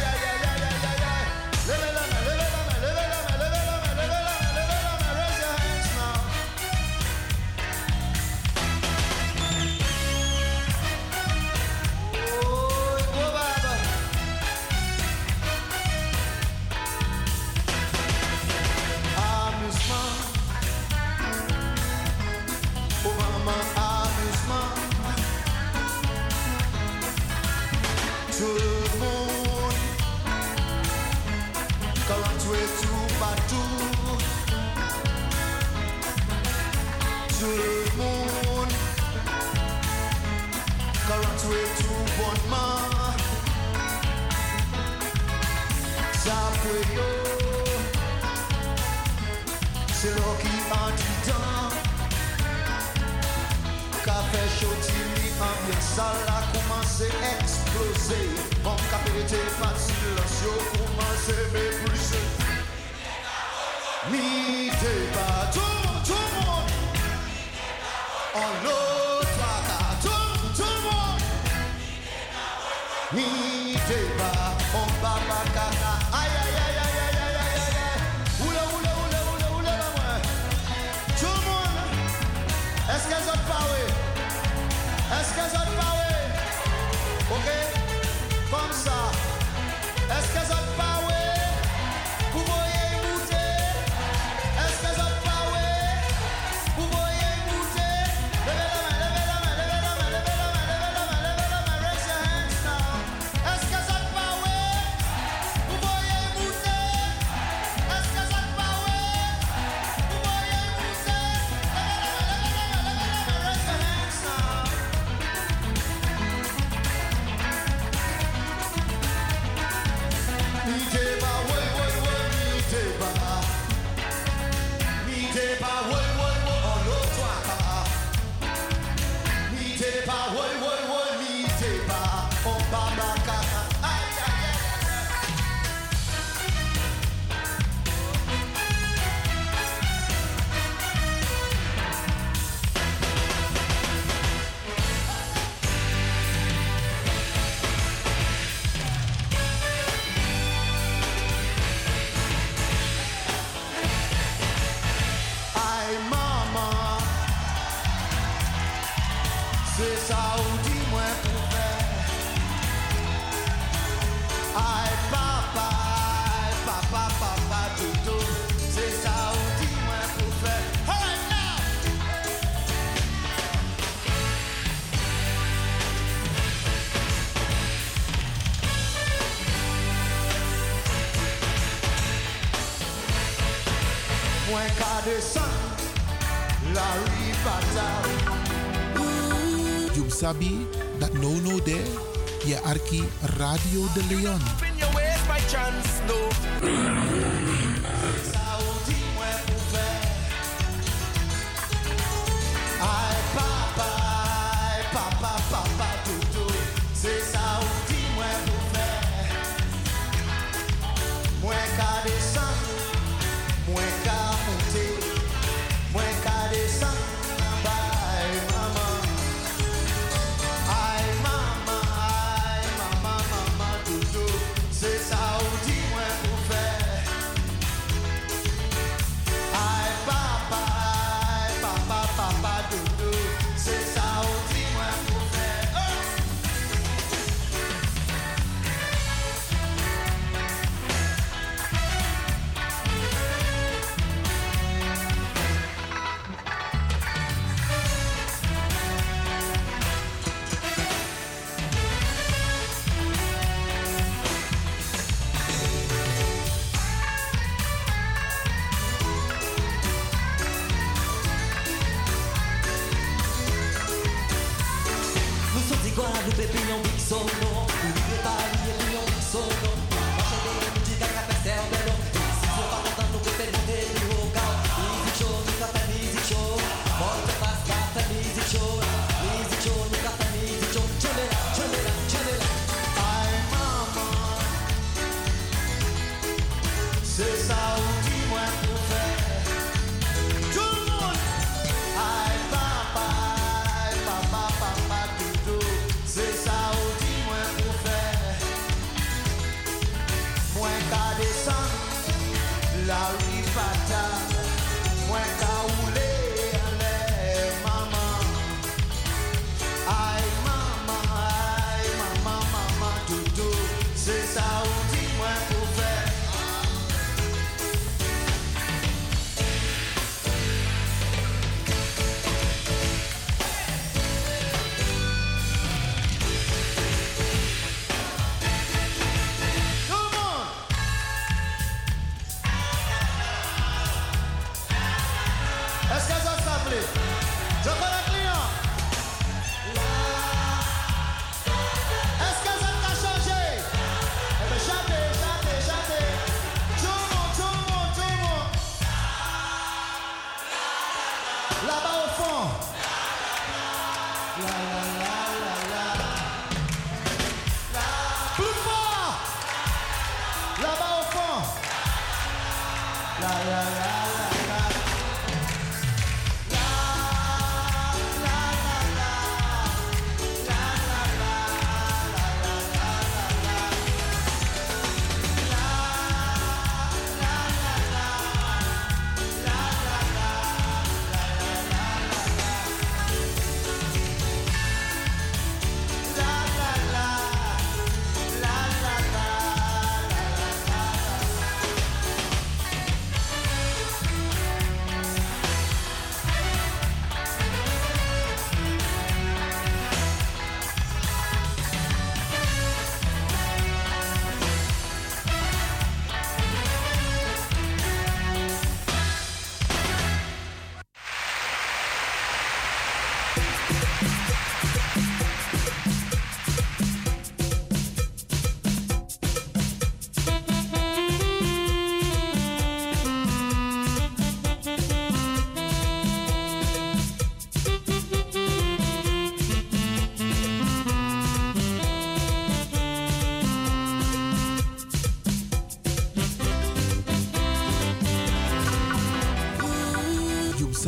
Radio D'Leon.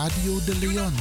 Radio D'Leon.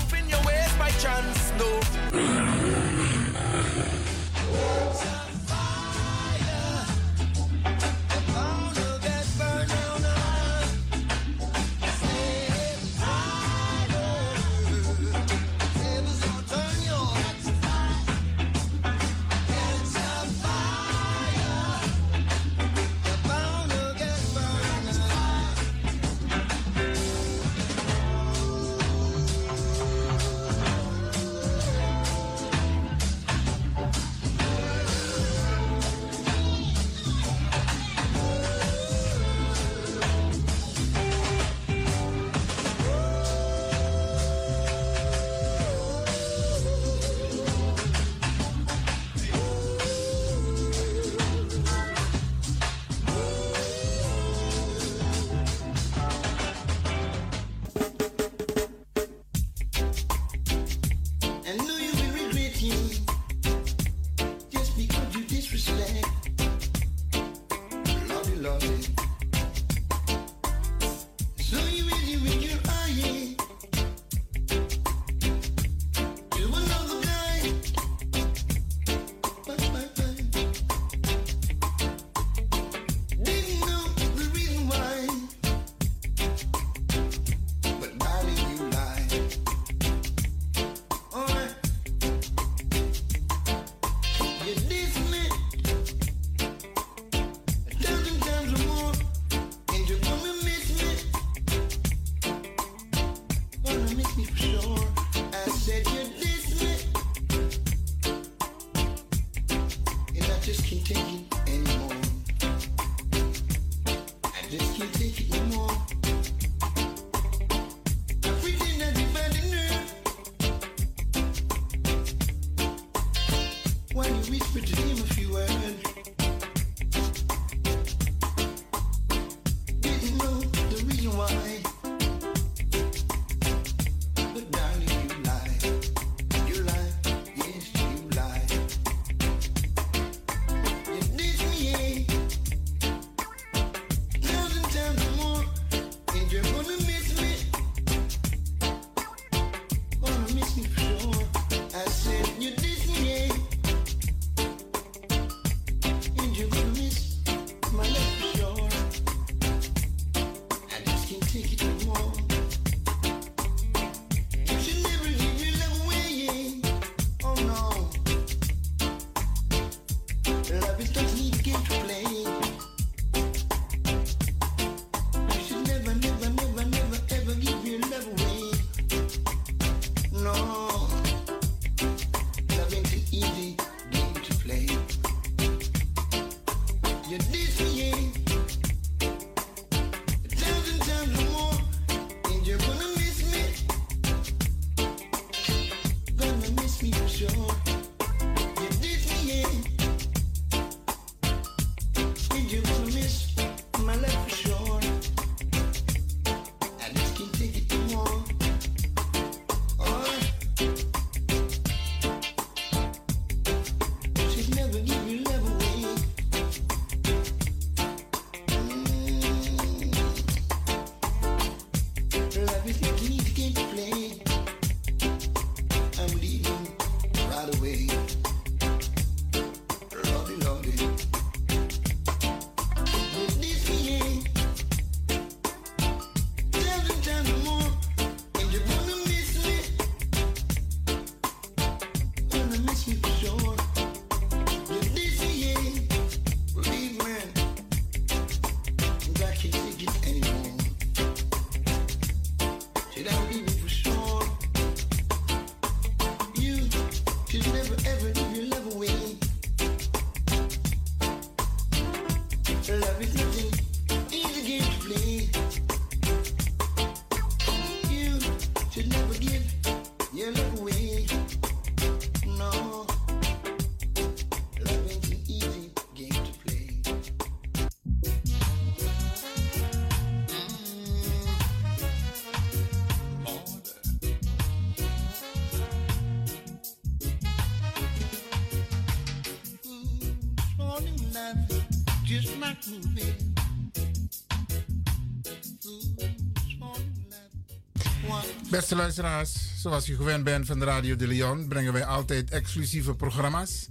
Beste luisteraars, zoals u gewend bent van Radio de Leon, brengen wij altijd exclusieve programma's.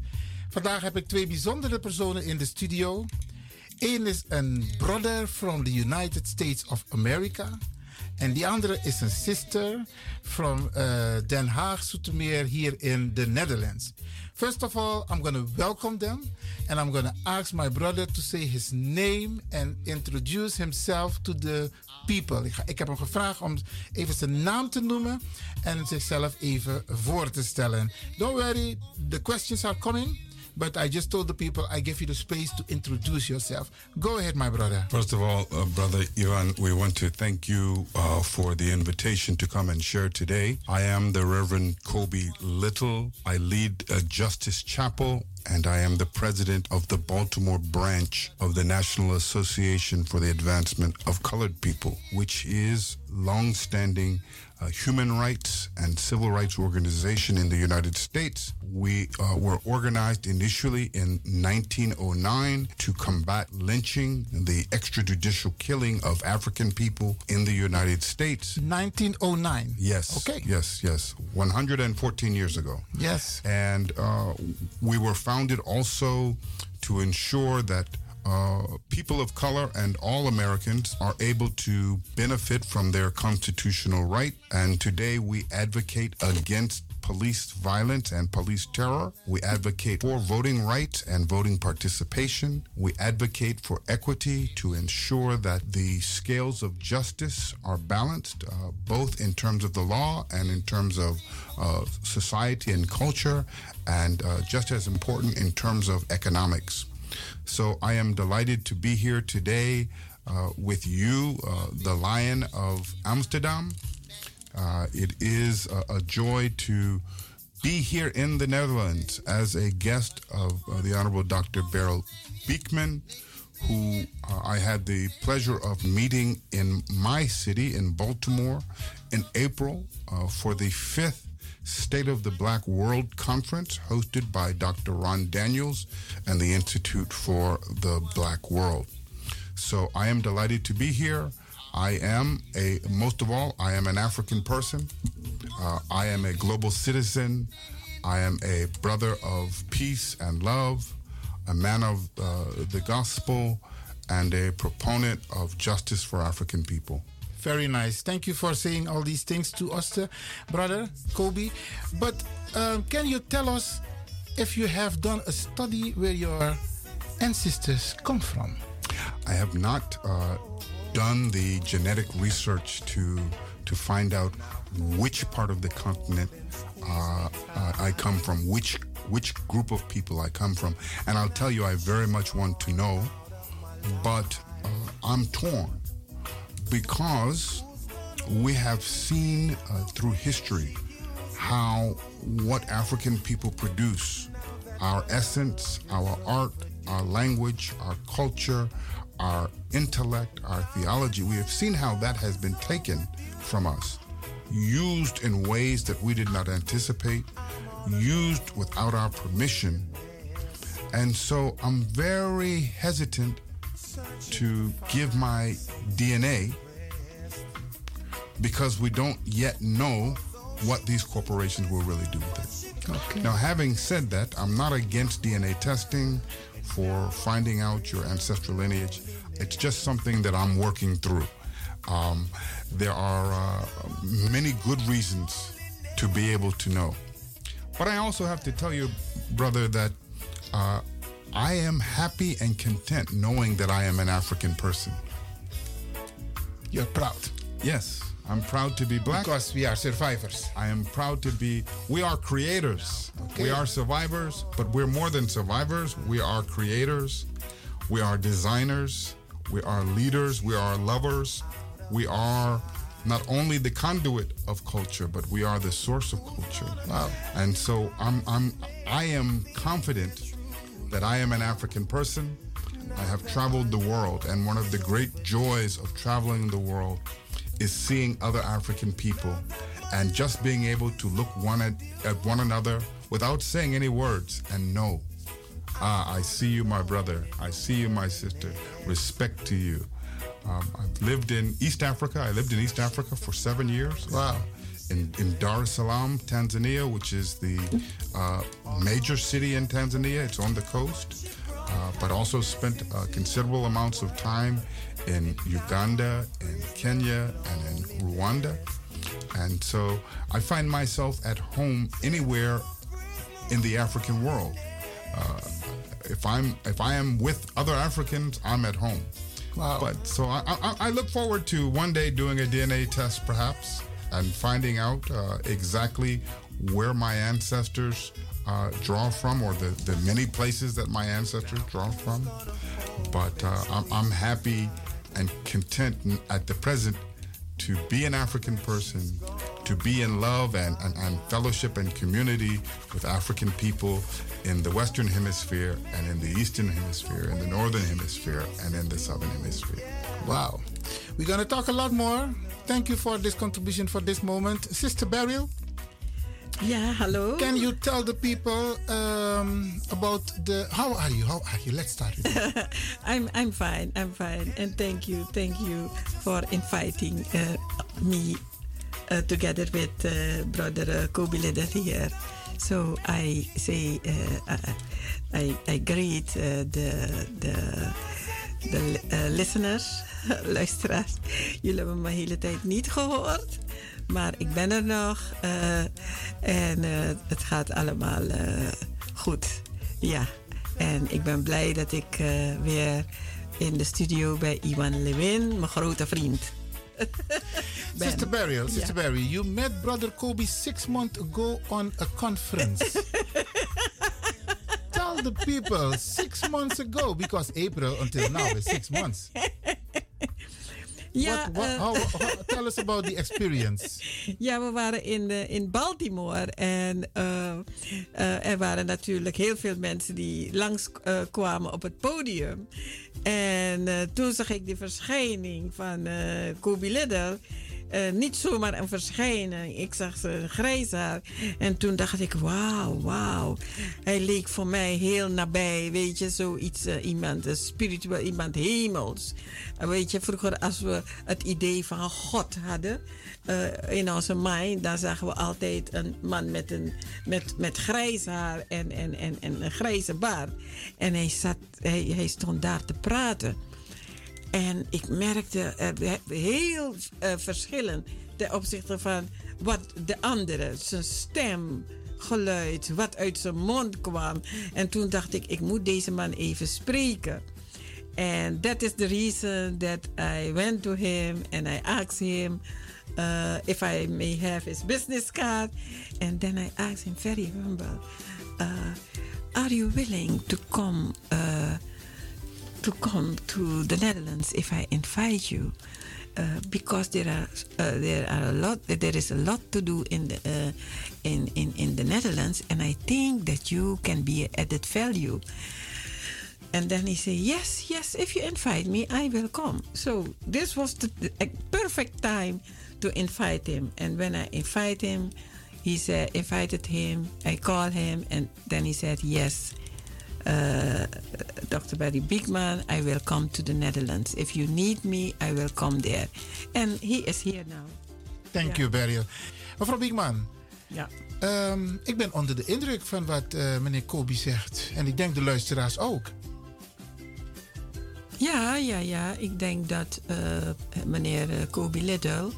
Vandaag heb ik twee bijzondere personen in de studio. Eén is een brother from the United States of America. En die andere is een sister from uh, Den Haag, Soetermeer, here in the Netherlands. First of all, I'm going to welcome them and I'm going to ask my brother to say his name and introduce himself to the people. Ik, ga, ik heb hem gevraagd om even zijn naam te noemen en zichzelf even voor te stellen. Don't worry, the questions are coming. But I just told the people I give you the space to introduce yourself. Go ahead, my brother. First of all, uh, brother Ivan, we want to thank you uh, for the invitation to come and share today. I am the Reverend Kobi Little. I lead a Justice Chapel and I am the president of the Baltimore branch of the National Association for the Advancement of Colored People, which is long-standing uh, human rights and civil rights organization in the United States. We uh, were organized initially in 1909 to combat lynching, the extrajudicial killing of African people in the United States. 1909. Yes. Okay. Yes, yes. 114 years ago. Yes. And uh, we were founded also to ensure that uh, people of color and all Americans are able to benefit from their constitutional right. And today we advocate against police violence and police terror. We advocate for voting rights and voting participation. We advocate for equity to ensure that the scales of justice are balanced, uh, both in terms of the law and in terms of uh, society and culture, and uh, just as important in terms of economics. So I am delighted to be here today uh, with you, uh, the Lion of Amsterdam. Uh, it is a, a, joy to be here in the Netherlands as a guest of uh, the Honorable Dr. Barryl Biekman, who uh, I had the pleasure of meeting in my city, in Baltimore, in April uh, for the fifth State of the Black World Conference hosted by Dr. Ron Daniels and the Institute for the Black World. So I am delighted to be here. I am a, most of all, I am an African person. Uh, I am a global citizen. I am a brother of peace and love, a man of uh, the gospel, and a proponent of justice for African people. Very nice. Thank you for saying all these things to us, uh, brother Kobi. But um, can you tell us if you have done a study where your ancestors come from? I have not uh, done the genetic research to to find out which part of the continent uh, uh, I come from, which which group of people I come from, and I'll tell you, I very much want to know but I'm torn because we have seen uh, through history how what African people produce, our essence, our art, our language, our culture, our intellect, our theology, we have seen how that has been taken from us, used in ways that we did not anticipate, used without our permission. And so I'm very hesitant to give my DNA because we don't yet know what these corporations will really do with it. Okay. Now, having said that, I'm not against DNA testing for finding out your ancestral lineage. It's just something that I'm working through. Um, there are uh, many good reasons to be able to know. But I also have to tell you, brother, that uh, I am happy and content knowing that I am an African person. You're proud. Yes, I'm proud to be black. Because we are survivors. I am proud to be, we are creators. Okay. We are survivors, but we're more than survivors. We are creators. We are designers. We are leaders. We are lovers. We are not only the conduit of culture, but we are the source of culture. Wow. And so I'm, I'm, I am confident that I am an African person. I have traveled the world, and one of the great joys of traveling the world is seeing other African people and just being able to look one at, at one another without saying any words and know, ah, I see you, my brother. I see you, my sister. Respect to you. Um, I've lived in East Africa. I lived in East Africa for seven years. Wow. In, in Dar es Salaam, Tanzania, which is the uh, major city in Tanzania. It's on the coast. Uh, but also spent uh, considerable amounts of time in Uganda and Kenya and in Rwanda. And so I find myself at home anywhere in the African world. Uh, if I'm if I am with other Africans, I'm at home. Wow. But so I, I, I look forward to one day doing a DNA test, perhaps, and finding out uh, exactly where my ancestors uh, draw from, or the, the many places that my ancestors draw from. But uh, I'm, I'm happy and content at the present to be an African person, to be in love and, and, and fellowship and community with African people in the Western Hemisphere and in the Eastern Hemisphere, in the Northern Hemisphere, and in the Southern Hemisphere. Wow. We're going to talk a lot more. Thank you for this contribution for this moment. Sister Barryl? Yeah, hello. Can you tell the people um, about the. How are you? How are you? Let's start. [LAUGHS] I'm I'm fine. I'm fine, and thank you, thank you for inviting uh, me uh, together with uh, brother uh, Kobi Leder here. So I say uh, I I greet uh, the the de uh, listeners, [LAUGHS] luisteraars. Jullie hebben me de hele tijd niet gehoord. Maar ik ben er nog. uh, en uh, het gaat allemaal goed. Ja. En ik ben blij dat ik weer in de studio bij Iwan Lewin, mijn grote vriend. [LAUGHS] Sister Beryl, Sister Ja. Beryl, you met brother Kobe six months ago on a conference. [LAUGHS] Tell the people six months ago, because April until now is six months. Ja, What, what, eh, how, how- tell us about the experience. Ja, we waren in, eh, in Baltimore en eh, er waren natuurlijk heel veel mensen die langskwamen kwamen op het podium. En toen zag ik die verschijning van Kobe Lidder. Eh, niet zomaar een verschijning. Ik zag zijn grijs haar. En toen dacht ik, wauw, wauw. Hij leek voor mij heel nabij. Weet je, zoiets, eh, iemand, spiritueel, iemand hemels. En weet je, vroeger als we het idee van God hadden eh, in onze mind, dan zagen we altijd een man met, een, met, met grijs haar en, en, en, en een grijze baard. En hij, zat, hij, hij stond daar te praten. En ik merkte eh, heel eh, verschillen ten opzichte van wat de andere, zijn stem, geluid, wat uit zijn mond kwam. En toen dacht ik, ik moet deze man even spreken. And that is the reason that I went to him and I asked him uh, if I may have his business card. And then I asked him very humble, uh, are you willing to come uh, to come to the Netherlands if I invite you. Uh, because there are uh, there are a lot there is a lot to do in the uh, in, in in the Netherlands and I think that you can be added value and then he said yes yes if you invite me I will come so this was the, the perfect time to invite him and when I invite him he said invited him I called him and then he said yes uh, Dr. Barry Bigman, I will come to the Netherlands. If you need me, I will come there. And he is here now. Thank you, Barry. Mevrouw Bigman. Ja. Um, ik ben onder de indruk van wat uh, meneer Kobi zegt. En ik denk de luisteraars ook. Ja, ja, ja. Ik denk dat uh, meneer Kobi Liddell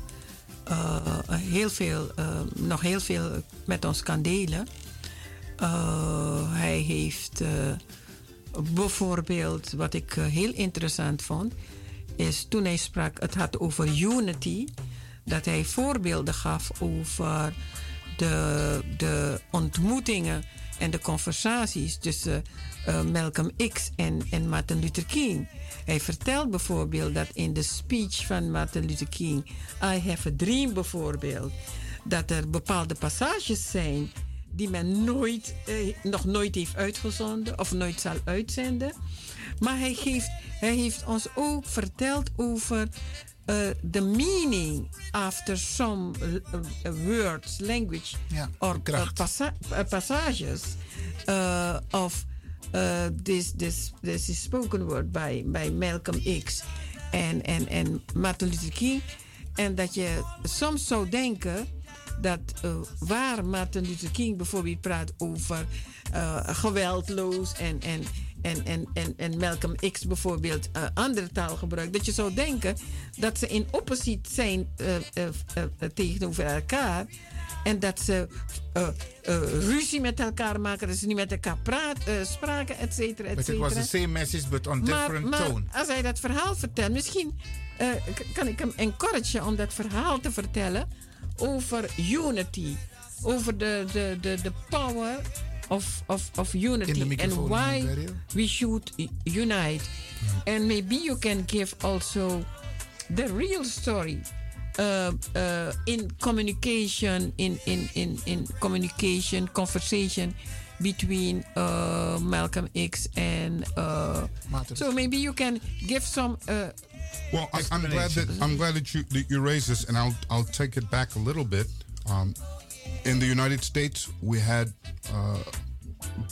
heel veel, nog heel veel met ons kan delen. Uh, hij heeft uh, bijvoorbeeld, wat ik uh, heel interessant vond, is toen hij sprak, het had over unity, dat hij voorbeelden gaf over de, de ontmoetingen en de conversaties tussen Malcolm X en, en Martin Luther King. Hij vertelt bijvoorbeeld dat in de speech van Martin Luther King, I Have a Dream bijvoorbeeld, dat er bepaalde passages zijn die men nooit, eh, nog nooit heeft uitgezonden of nooit zal uitzenden. Maar hij, geeft, hij heeft ons ook verteld over de uh, meaning after some uh, words, language ja, or passa passages of this, this, this is spoken word by, by Malcolm X en, en, en Martin Luther King. En dat je soms zou denken dat uh, waar Martin Luther King bijvoorbeeld praat over uh, geweldloos en, en, en, en, en, en Malcolm X bijvoorbeeld uh, andere taal gebruikt, dat je zou denken dat ze in oppositie zijn tegenover elkaar. En dat ze ruzie met elkaar maken, dat ze niet met elkaar praten, spraken, et cetera, et cetera. Was the same message, but on different maar, tone. Als hij dat verhaal vertelt, misschien kan ik hem encouragen om dat verhaal te vertellen over unity, over the, the, the, the power of, of, of unity and why we should unite. Yeah. And maybe you can give also the real story. Uh, uh, in communication, in, in, in, in communication, conversation between uh, Malcolm X and so maybe you can give some well, I, am glad that I'm glad that you that you raised this, and I'll I'll take it back a little bit. Um, in the United States, we had uh,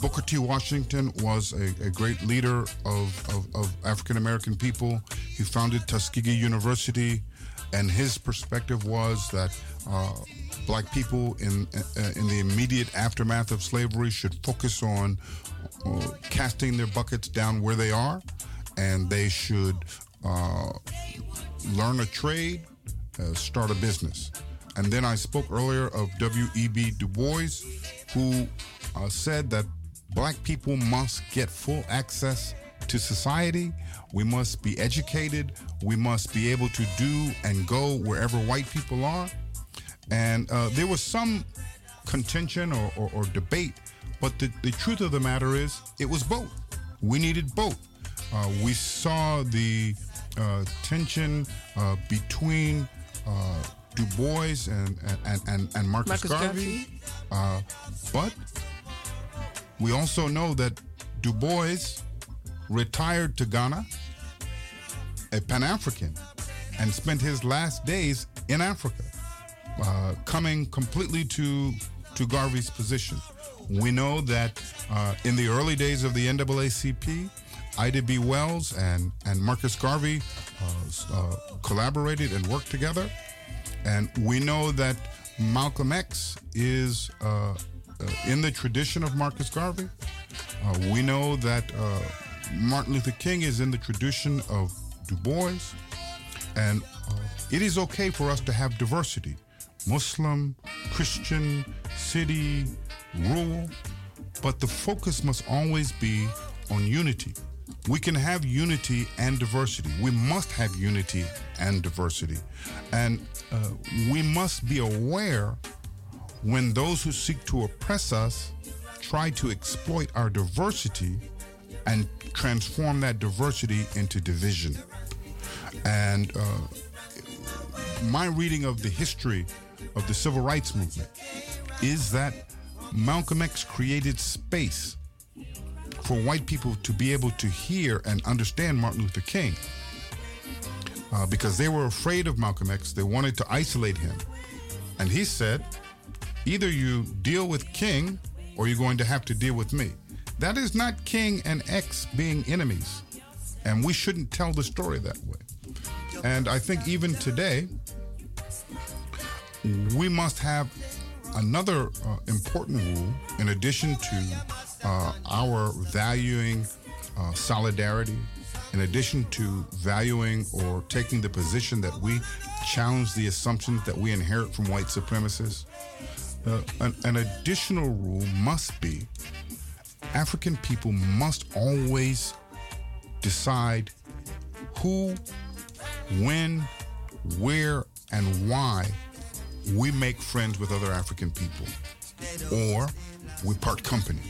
Booker T. Washington was a, a great leader of, of, of African American people. He founded Tuskegee University, and his perspective was that uh, black people in uh, in the immediate aftermath of slavery should focus on uh, casting their buckets down where they are, and they should uh, learn a trade, uh, start a business. And then I spoke earlier of W.E.B. Du Bois, who uh, said that black people must get full access to society. We must be educated. We must be able to do and go wherever white people are. And uh, there was some contention or, or, or debate, but the, the truth of the matter is it was both. We needed both. Uh, we saw the uh, tension uh, between uh, Du Bois and and, and, and Marcus, Marcus Garvey. Garvey. but we also know that Du Bois retired to Ghana, a Pan African, and spent his last days in Africa, uh, coming completely to, to Garvey's position. We know that uh, in the early days of the NAACP, Ida B. Wells and, and Marcus Garvey uh, uh, collaborated and worked together. And we know that Malcolm X is uh, uh in the tradition of Marcus Garvey. We know that Martin Luther King is in the tradition of Du Bois. And it is okay for us to have diversity Muslim, Christian, city, rural. But the focus must always be on unity. We can have unity and diversity. We must have unity and diversity. And uh, we must be aware when those who seek to oppress us try to exploit our diversity and transform that diversity into division. And uh, my reading of the history of the civil rights movement is that Malcolm X created space for white people to be able to hear and understand Martin Luther King. Uh, because they were afraid of Malcolm X, they wanted to isolate him. And he said, either you deal with King or you're going to have to deal with me. That is not King and X being enemies. And we shouldn't tell the story that way. And I think even today, we must have another uh, important rule in addition to uh, our valuing uh, solidarity, in addition to valuing or taking the position that we challenge the assumptions that we inherit from white supremacists. Uh, an, an additional rule must be African people must always decide who, when, where, and why we make friends with other African people or we part company.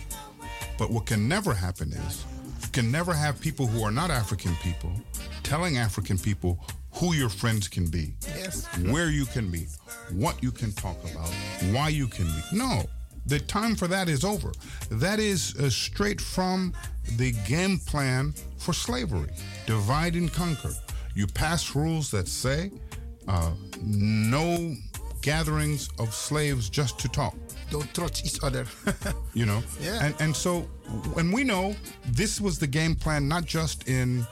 But what can never happen is, you can never have people who are not African people telling African people who your friends can be, Yes. where you can meet, what you can talk about, why you can meet. No, the time for that is over. That is uh, straight from the game plan for slavery divide and conquer. You pass rules that say uh, no gatherings of slaves just to talk. Don't trust each other. [LAUGHS] you know Yeah. and and so and we know this was the game plan not just in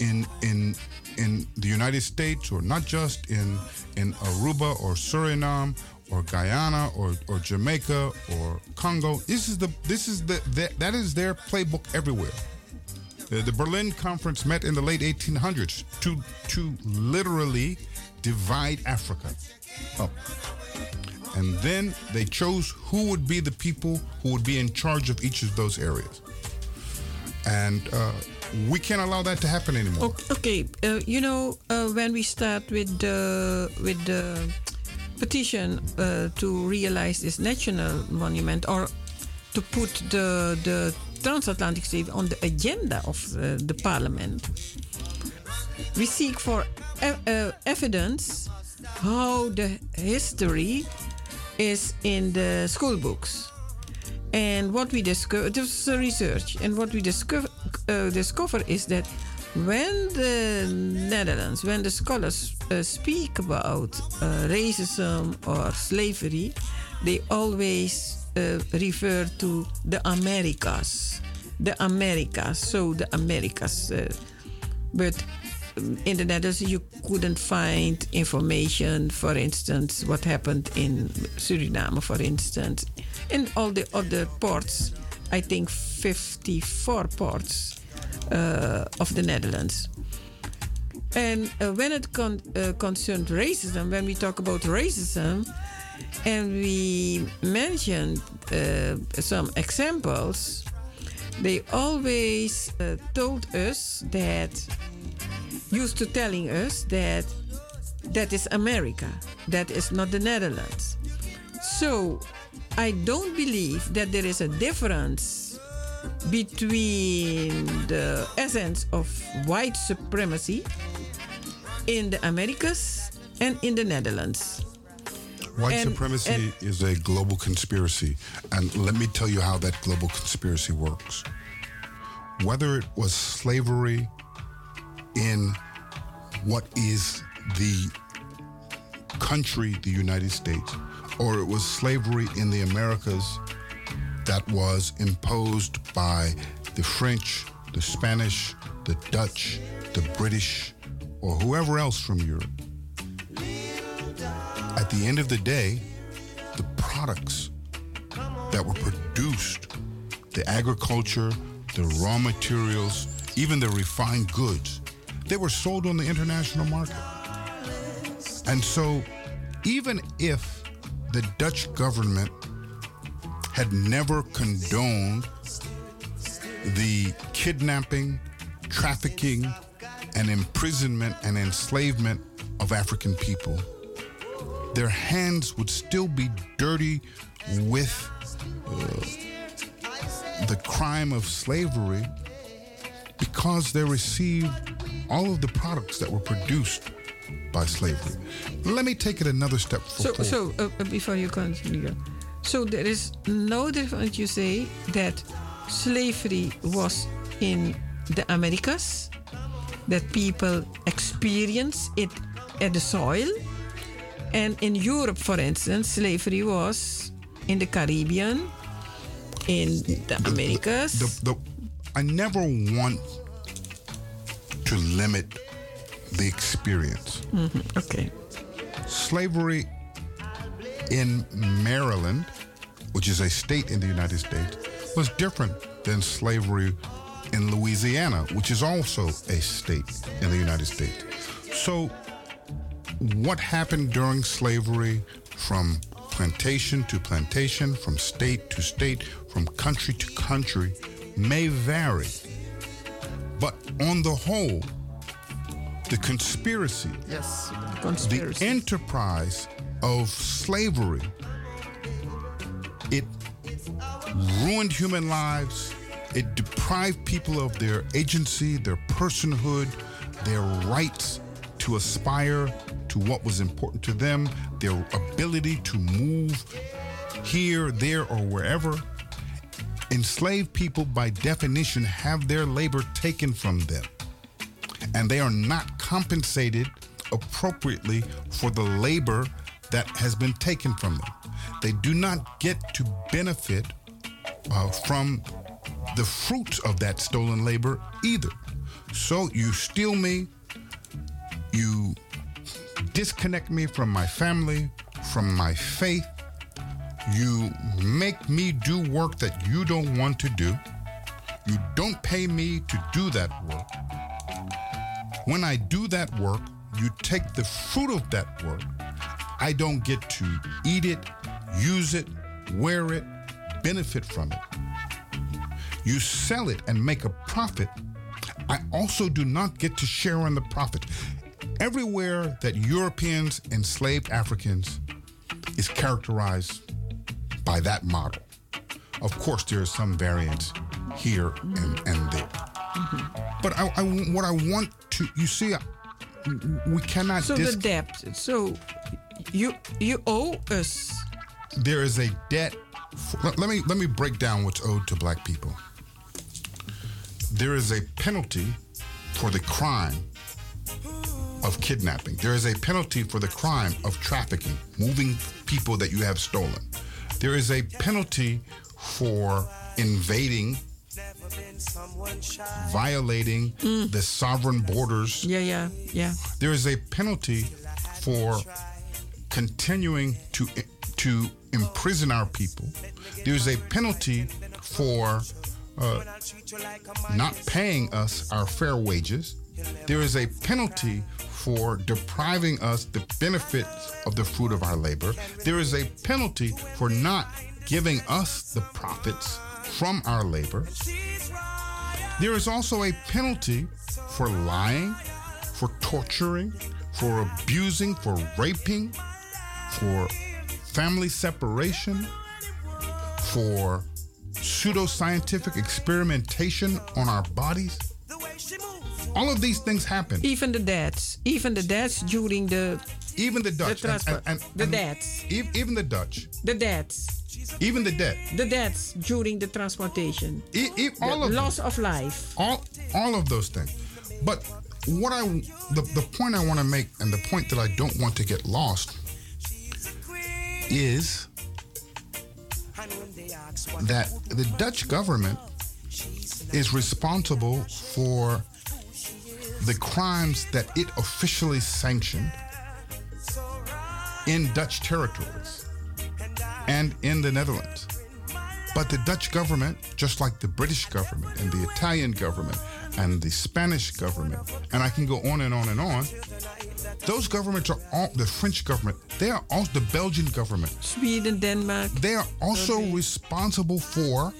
in in in the united states or not just in in aruba or suriname or guyana or or jamaica or congo this is the this is the that, that is their playbook everywhere the, the berlin conference met in the late 1800s to to literally divide africa up and then they chose who would be the people who would be in charge of each of those areas. And uh, we can't allow that to happen anymore. Okay. Uh, you know, uh, when we start with the with the petition uh, to realize this national monument or to put the the transatlantic slave on the agenda of uh, the parliament, we seek for uh, evidence how the history is in the school books. And what we discover, this is research, and what we discover, uh, discover is that when the Netherlands, when the scholars uh, speak about uh, racism or slavery, they always uh, refer to the Americas. The Americas, so the Americas. Uh, but in the Netherlands, you couldn't find information, for instance, what happened in Suriname, for instance. In all the other ports, I think 54 ports uh, of the Netherlands. And uh, when it con- uh, concerned racism, when we talk about racism, and we mentioned uh, some examples, they always uh, told us that, used to telling us that that is America, that is not the Netherlands. So I don't believe that there is a difference between the essence of white supremacy in the Americas and in the Netherlands. White And- supremacy and- is a global conspiracy. And let me tell you how that global conspiracy works. Whether it was slavery in what is the country, the United States, or it was slavery in the Americas that was imposed by the French, the Spanish, the Dutch, the British, or whoever else from Europe. At the end of the day, the products that were produced, the agriculture, the raw materials, even the refined goods, they were sold on the international market. And so, even if the Dutch government had never condoned the kidnapping, trafficking, and imprisonment and enslavement of African people, their hands would still be dirty with uh, the crime of slavery because they received all of the products that were produced by slavery. Let me take it another step So, forward. so uh, uh, before you continue, so there is no difference. You say that slavery was in the Americas, that people experience it at the soil, and in Europe, for instance, slavery was in the Caribbean, in the Americas. the, the, I never want to limit the experience. Mhm, Okay. Slavery in Maryland, which is a state in the United States, was different than slavery in Louisiana, which is also a state in the United States. So, what happened during slavery from plantation to plantation, from state to state, from country to country may vary. But on the whole, the conspiracy, Yes, the the enterprise of slavery, it ruined human lives. It deprived people of their agency, their personhood, their rights to aspire to what was important to them, their ability to move here, there, or wherever. Enslaved people, by definition, have their labor taken from them, and they are not compensated appropriately for the labor that has been taken from them. They do not get to benefit uh, from the fruits of that stolen labor either. So you steal me, you disconnect me from my family, from my faith, you make me do work that you don't want to do, you don't pay me to do that work. When I do that work, you take the fruit of that work. I don't get to eat it, use it, wear it, benefit from it. You sell it and make a profit. I also do not get to share in the profit. Everywhere that Europeans enslaved Africans is characterized by that model. Of course, there is some variance here and, and there. But I, I, what I want to, you see, uh, we cannot So dis- the debt. So you you owe us. there is a debt. For, let me let me break down what's owed to black people. There is a penalty for the crime of kidnapping. There is a penalty for the crime of trafficking, moving people that you have stolen. There is a penalty for invading, violating the sovereign borders Yeah, yeah, yeah. there is a penalty for continuing to to imprison our people. There's a penalty for uh, not paying us our fair wages. There is a penalty for depriving us the benefits of the fruit of our labor. There is a penalty for not giving us the profits from our labor. There is also a penalty for lying, for torturing, for abusing, for raping, for family separation, for pseudoscientific experimentation on our bodies. All of these things happen. Even the deaths. Even the deaths during the. Even the Dutch. The and- and- the and debts. e- Even the Dutch. The deaths. Even the debt. The deaths during the transportation. E- e- all the of loss them. of life. all all of those things but what i the, the point i want to make and the point that i don't want to get lost is that the dutch government is responsible for the crimes that it officially sanctioned in dutch territories and in the netherlands but the Dutch government, just like the British government and the Italian government and the Spanish government, and I can go on and on and on, those governments are all the French government, they are also the Belgian government. Sweden, Denmark. They are also responsible for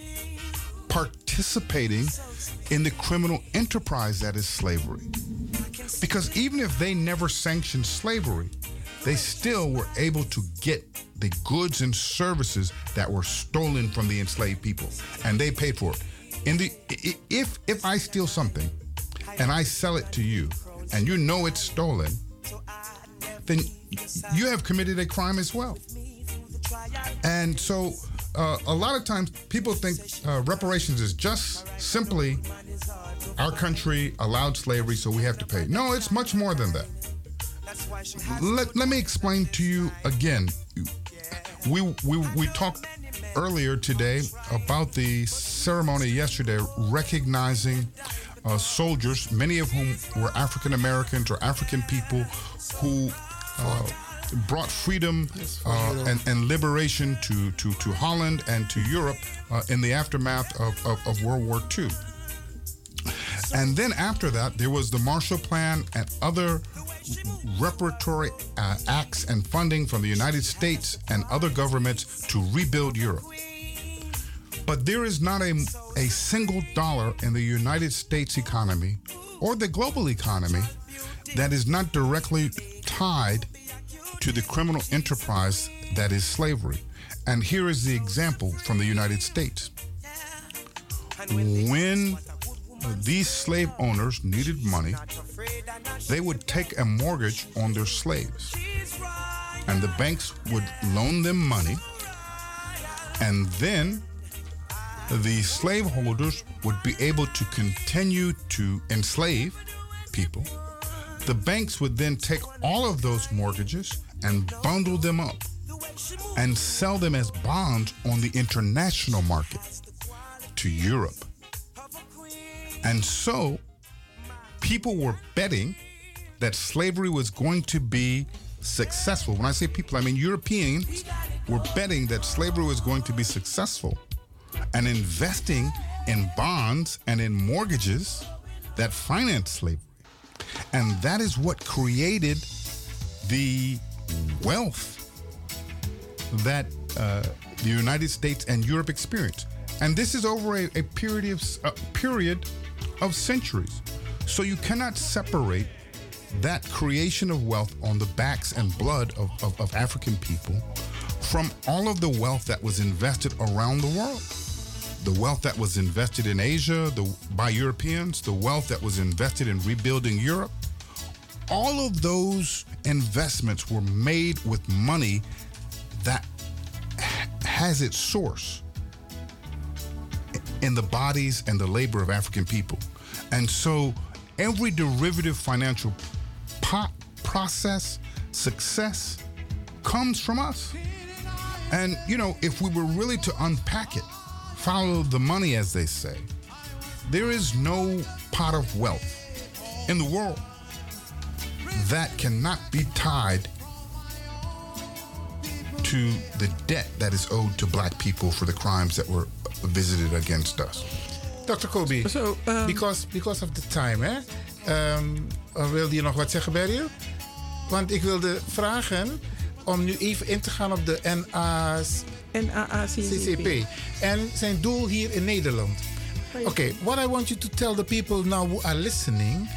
participating in the criminal enterprise that is slavery. Because even if they never sanctioned slavery, they still were able to get the goods and services that were stolen from the enslaved people, and they paid for it. in the if if I steal something and I sell it to you and you know it's stolen, then you have committed a crime as well. And so uh, a lot of times people think uh, reparations is just simply our country allowed slavery, so we have to pay. No, it's much more than that. Let, let me explain to you again. We, we, we talked earlier today about the ceremony yesterday recognizing uh, soldiers, many of whom were African Americans or African people who uh, brought freedom uh, and, and liberation to, to, to Holland and to Europe uh, in the aftermath of, of, of World War II. And then after that, there was the Marshall Plan and other reparatory uh, acts and funding from the United States and other governments to rebuild Europe. But there is not a, a single dollar in the United States economy or the global economy that is not directly tied to the criminal enterprise that is slavery. And here is the example from the United States. When these slave owners needed money, they would take a mortgage on their slaves. And the banks would loan them money. And then the slaveholders would be able to continue to enslave people. The banks would then take all of those mortgages and bundle them up and sell them as bonds on the international market to Europe. And so people were betting that slavery was going to be successful. When I say people, I mean Europeans were betting that slavery was going to be successful and investing in bonds and in mortgages that finance slavery. And that is what created the wealth that uh, the United States and Europe experienced. And this is over a, a period of a period of centuries. So you cannot separate that creation of wealth on the backs and blood of, of, of African people from all of the wealth that was invested around the world. The wealth that was invested in Asia the, by Europeans, the wealth that was invested in rebuilding Europe. All of those investments were made with money that has its source in the bodies and the labor of African people. And so every derivative financial po- process, success, comes from us. And, you know, if we were really to unpack it, follow the money, as they say, there is no pot of wealth in the world that cannot be tied to the debt that is owed to black people for the crimes that were visited against us. Dr. Kobi, So, um, because, because of the time, hè? Um, wilde je nog wat zeggen, Barryl? Want ik wilde vragen om nu even in te gaan op de NA's CCP. En zijn doel hier in Nederland. Oké, okay, what I want you to tell the people now who are listening,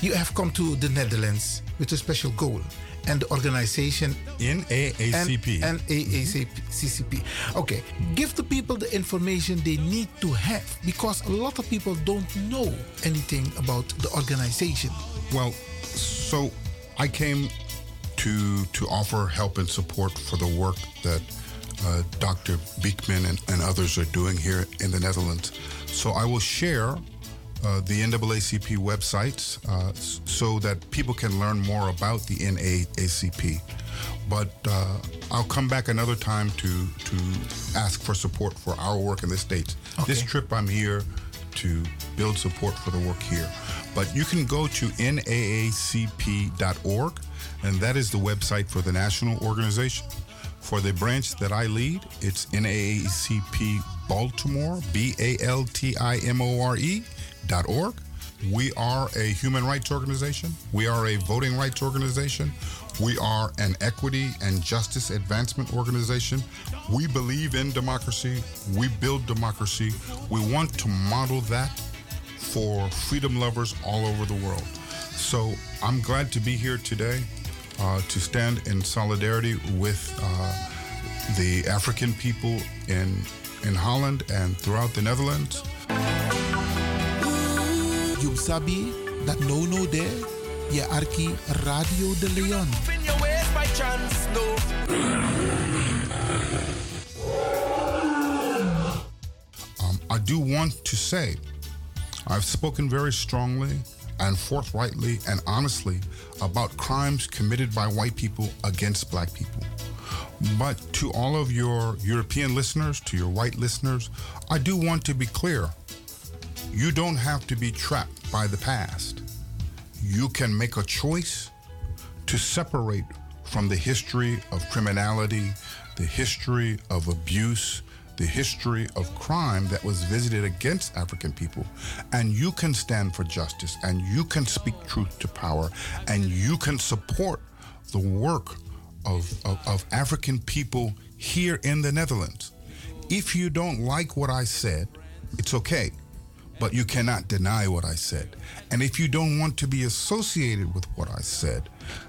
you have come to the Netherlands with a special goal. And the organization NAACP. And NAACP. CCP. Okay, give the people the information they need to have because a lot of people don't know anything about the organization. Well, so I came to to offer help and support for the work that uh, Dr. Biekman and, and others are doing here in the Netherlands. So I will share uh, the NAACP websites uh, so that people can learn more about the NAACP. But uh, I'll come back another time to to ask for support for our work in the States. This trip I'm here to build support for the work here. But you can go to naacp.org, and that is the website for the national organization. For the branch that I lead, it's NAACP Baltimore, B A L T I M O R E We are a human rights organization. We are a voting rights organization. We are an equity and justice advancement organization. We believe in democracy. We build democracy. We want to model that for freedom lovers all over the world. So I'm glad to be here today uh, to stand in solidarity with uh, the African people in, in Holland and throughout the Netherlands. You sabi that no no there. Je arki Radio D'Leon. Um, I do want to say I've spoken very strongly and forthrightly and honestly about crimes committed by white people against black people. But to all of your European listeners, to your white listeners, I do want to be clear. You don't have to be trapped by the past. You can make a choice to separate from the history of criminality, the history of abuse, the history of crime that was visited against African people. And you can stand for justice and you can speak truth to power and you can support the work of, of, of African people here in the Netherlands. If you don't like what I said, it's okay but you cannot deny what I said. And if you don't want to be associated with what I said,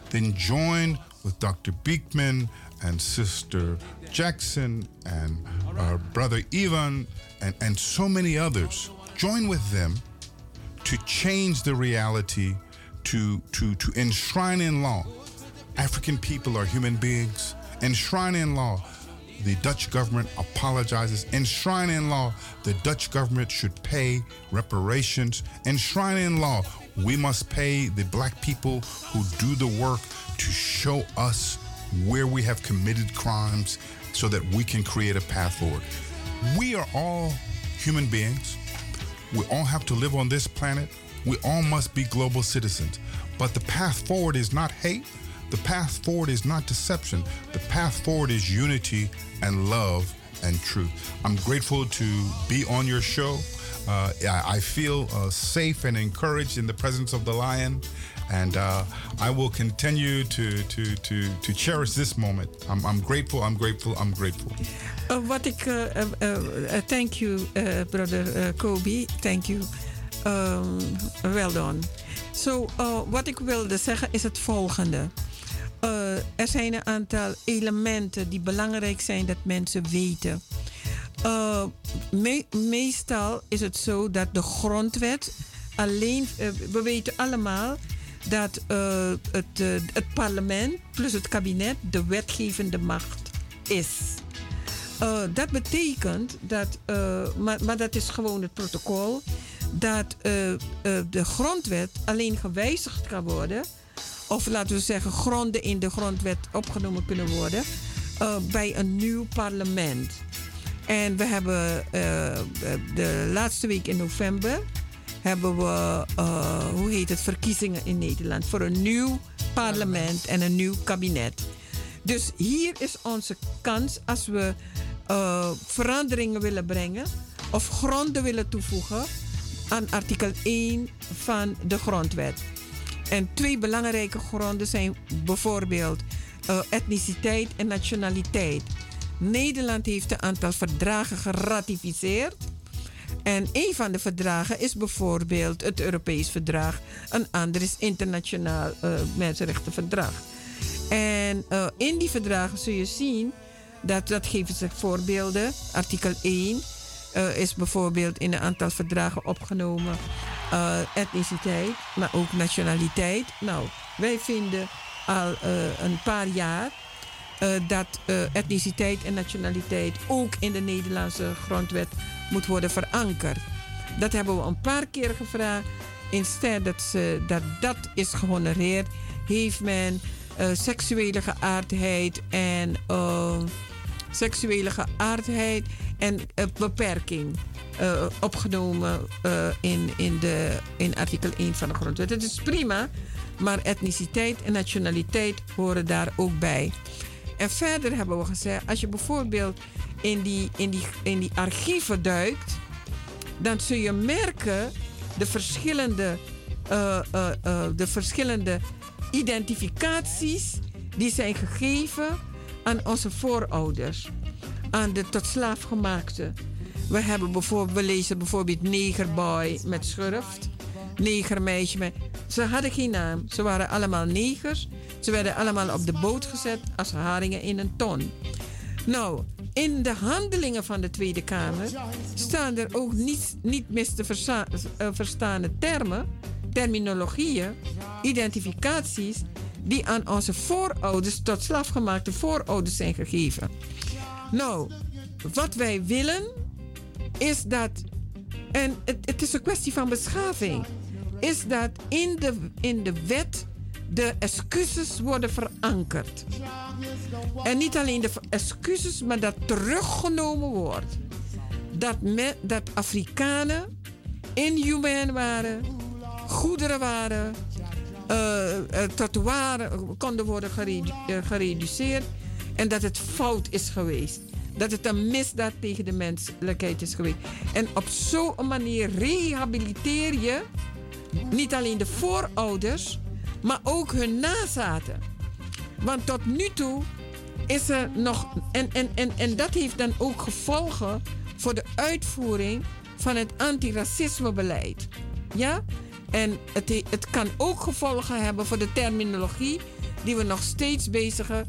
then join with Dr. Biekman and Sister Jackson and our brother Ivan and, and so many others. Join with them to change the reality, to, to, to enshrine in law. African people are human beings. Enshrine in law the Dutch government apologizes. Enshrine in law, the Dutch government should pay reparations. Enshrine in law, we must pay the black people who do the work to show us where we have committed crimes so that we can create a path forward. We are all human beings. We all have to live on this planet. We all must be global citizens. But the path forward is not hate. The path forward is not deception. The path forward is unity and love and truth. I'm grateful to be on your show. Uh, I feel uh, safe and encouraged in the presence of the lion. And uh, I will continue to, to, to, to cherish this moment. I'm, I'm grateful, I'm grateful, I'm grateful. Uh, wat ik. uh, uh, thank you, brother Kobi. Thank you. Um, well done. So, wat ik wilde zeggen is het volgende. Uh, er zijn een aantal elementen die belangrijk zijn dat mensen weten. Me- meestal is het zo dat de grondwet alleen. uh, we weten allemaal dat het, het parlement plus het kabinet de wetgevende macht is. Dat betekent dat, uh, maar, maar dat is gewoon het protocol, dat de grondwet alleen gewijzigd kan worden, of laten we zeggen, gronden in de grondwet opgenomen kunnen worden, uh, bij een nieuw parlement. En we hebben uh, de laatste week in november hebben we, uh, hoe heet het, verkiezingen in Nederland voor een nieuw parlement en een nieuw kabinet. Dus hier is onze kans als we veranderingen willen brengen of gronden willen toevoegen aan artikel 1 van de grondwet. En twee belangrijke gronden zijn bijvoorbeeld uh, etniciteit en nationaliteit. Nederland heeft een aantal verdragen geratificeerd. En een van de verdragen is bijvoorbeeld het Europees Verdrag. Een ander is internationaal uh, mensenrechtenverdrag. En uh, in die verdragen zul je zien dat, dat geven ze voorbeelden. Artikel 1 uh, is bijvoorbeeld in een aantal verdragen opgenomen. Uh, etniciteit, maar ook nationaliteit. Nou, wij vinden al uh, een paar jaar dat etniciteit en nationaliteit ook in de Nederlandse grondwet moet worden verankerd. Dat hebben we een paar keer gevraagd. Instead dat, ze, dat dat is gehonoreerd, heeft men seksuele geaardheid en seksuele geaardheid en uh, beperking uh, opgenomen uh, in, in, de, in artikel 1 van de grondwet. Het is prima, maar etniciteit en nationaliteit horen daar ook bij. En verder hebben we gezegd, als je bijvoorbeeld in die, in die, in die archieven duikt, dan zul je merken de verschillende, de verschillende identificaties die zijn gegeven aan onze voorouders, aan de tot slaafgemaakte. We, hebben bijvoorbeeld, we lezen bijvoorbeeld negerboy met schurft, negermeisje met. Ze hadden geen naam, ze waren allemaal negers. Ze werden allemaal op de boot gezet als haringen in een ton. Nou, in de handelingen van de Tweede Kamer staan er ook niet, niet mis te versta, uh, verstaande termen, terminologieën, identificaties die aan onze voorouders tot slaafgemaakte voorouders zijn gegeven. Nou, wat wij willen is dat, en het, het is een kwestie van beschaving, is dat in de, in de wet de excuses worden verankerd. En niet alleen de excuses, maar dat teruggenomen wordt. Dat, dat Afrikanen inhumaan waren, goederen waren, uh, konden worden uh, gereduceerd. En dat het fout is geweest. Dat het een misdaad tegen de menselijkheid is geweest. En op zo'n manier rehabiliteer je niet alleen de voorouders, maar ook hun nazaten. Want tot nu toe is er nog. En, en, en, en dat heeft dan ook gevolgen voor de uitvoering van het antiracismebeleid. Ja? En het, het kan ook gevolgen hebben voor de terminologie die we nog steeds bezigen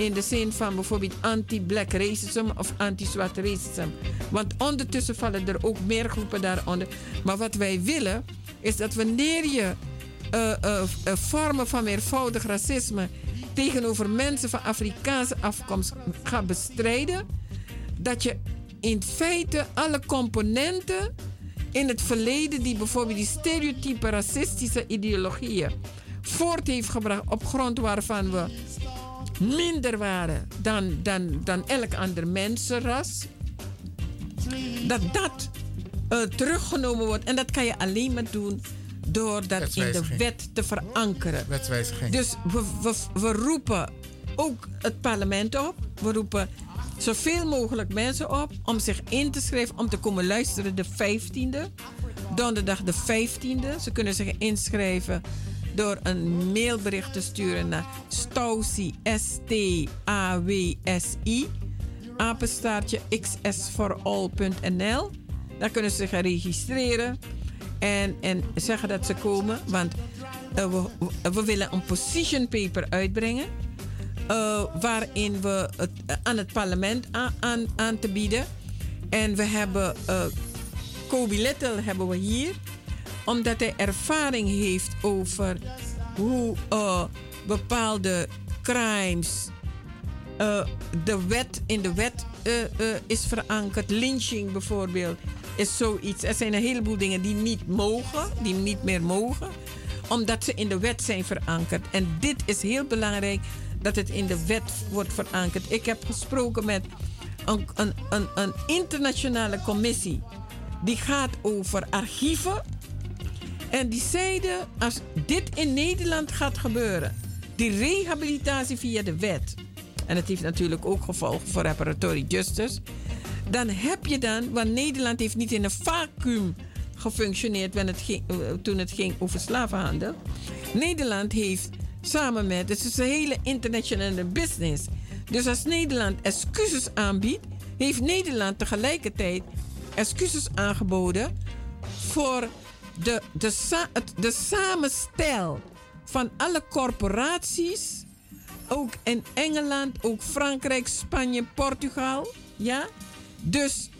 in de zin van bijvoorbeeld anti-black racism of anti-zwart racism. Want ondertussen vallen er ook meer groepen daaronder. Maar wat wij willen is dat wanneer je uh, uh, uh, vormen van meervoudig racisme tegenover mensen van Afrikaanse afkomst gaat bestrijden, dat je in feite alle componenten in het verleden die bijvoorbeeld die stereotype racistische ideologieën voort heeft gebracht op grond waarvan we minder waren dan, dan, dan elk ander mensenras, dat dat uh, teruggenomen wordt. En dat kan je alleen maar doen door dat in de wet te verankeren. Wetswijziging. Dus we, we, we roepen ook het parlement op. We roepen zoveel mogelijk mensen op om zich in te schrijven, om te komen luisteren de 15e. Donderdag de 15e. Ze kunnen zich inschrijven door een mailbericht te sturen naar Stausi, S-T-A-W-S-I, apenstaartje xsforall.nl. Daar kunnen ze zich registreren en, en zeggen dat ze komen, want uh, we, we willen een position paper uitbrengen. Uh, waarin we het aan het parlement aan, aan, aan te bieden. En we hebben uh, Kobe Little hebben we hier omdat hij ervaring heeft over hoe uh, bepaalde crimes uh, de wet, in de wet uh, is verankerd. Lynching bijvoorbeeld is zoiets. Er zijn een heleboel dingen die niet mogen, die niet meer mogen, omdat ze in de wet zijn verankerd. En dit is heel belangrijk dat het in de wet wordt verankerd. Ik heb gesproken met een, een, een internationale commissie die gaat over archieven en die zeiden, als dit in Nederland gaat gebeuren, die rehabilitatie via de wet, en het heeft natuurlijk ook gevolgen voor reparatory justice, dan heb je dan, want Nederland heeft niet in een vacuüm gefunctioneerd het ging, eh, toen het ging over slavenhandel. Nederland heeft samen met, het is een hele internationale business. Dus als Nederland excuses aanbiedt, heeft Nederland tegelijkertijd excuses aangeboden voor de, de, de samenstel van alle corporaties, ook in Engeland, ook Frankrijk, Spanje, Portugal. Ja? Dus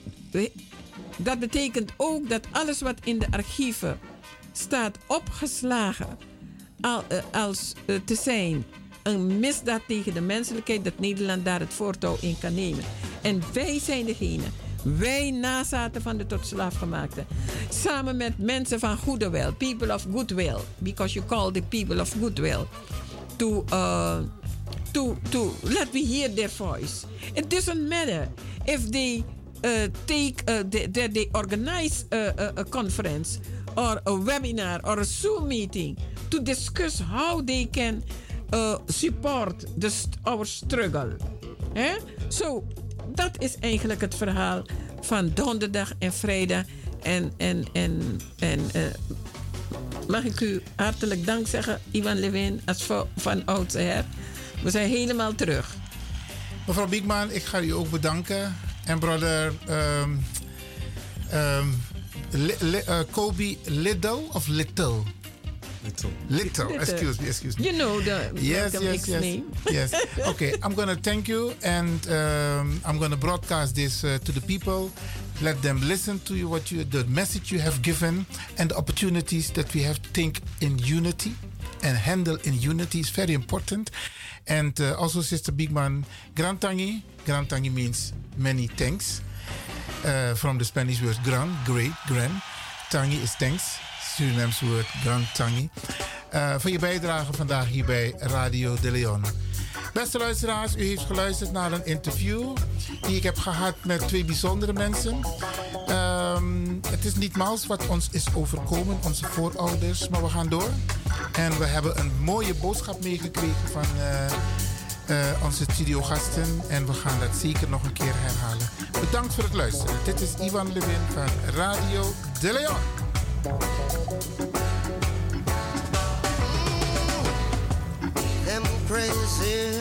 dat betekent ook dat alles wat in de archieven staat opgeslagen uh, als uh, te zijn een misdaad tegen de menselijkheid, dat Nederland daar het voortouw in kan nemen. En wij zijn degene wij nazaten van de tot slaafgemaakte. Samen met mensen van goede wil, people of goodwill. Because you call the people of goodwill. To, uh, to, to let me hear their voice. It doesn't matter if they uh, take, uh, they, they organize a, a, a conference or a webinar or a Zoom meeting to discuss how they can uh, support the, our struggle. Eh? So dat is eigenlijk het verhaal van donderdag en vrijdag. En, en, en, en uh, mag ik u hartelijk dank zeggen, Ivan Levin, als van, oudsher. We zijn helemaal terug. Mevrouw Biekman, ik ga u ook bedanken. En brother um, um, Kobe Little of Little? Little. Little. Excuse me. Excuse me. You know the Yes, Malcolm yes, yes. name. [LAUGHS] yes. Okay, I'm gonna thank you, and um, I'm gonna broadcast this uh, to the people. Let them listen to you, what you, the message you have given, and the opportunities that we have to think in unity and handle in unity is very important. And uh, also, Sister Biekman, Grantangi. Grantangi means many thanks. Uh, from the Spanish word gran, great, gran. Tangi is thanks. Surinaams woord gran tangi. Uh, voor je bijdrage vandaag hier bij Radio de Leon. Beste luisteraars, u heeft geluisterd naar een interview die ik heb gehad met twee bijzondere mensen. Ehm, het is niet mals wat ons is overkomen, onze voorouders, maar we gaan door. En we hebben een mooie boodschap meegekregen van eh, eh, onze studiogasten. En we gaan dat zeker nog een keer herhalen. Bedankt voor het luisteren. Dit is Ivan Levin van Radio de Leon. Crazy, crazy.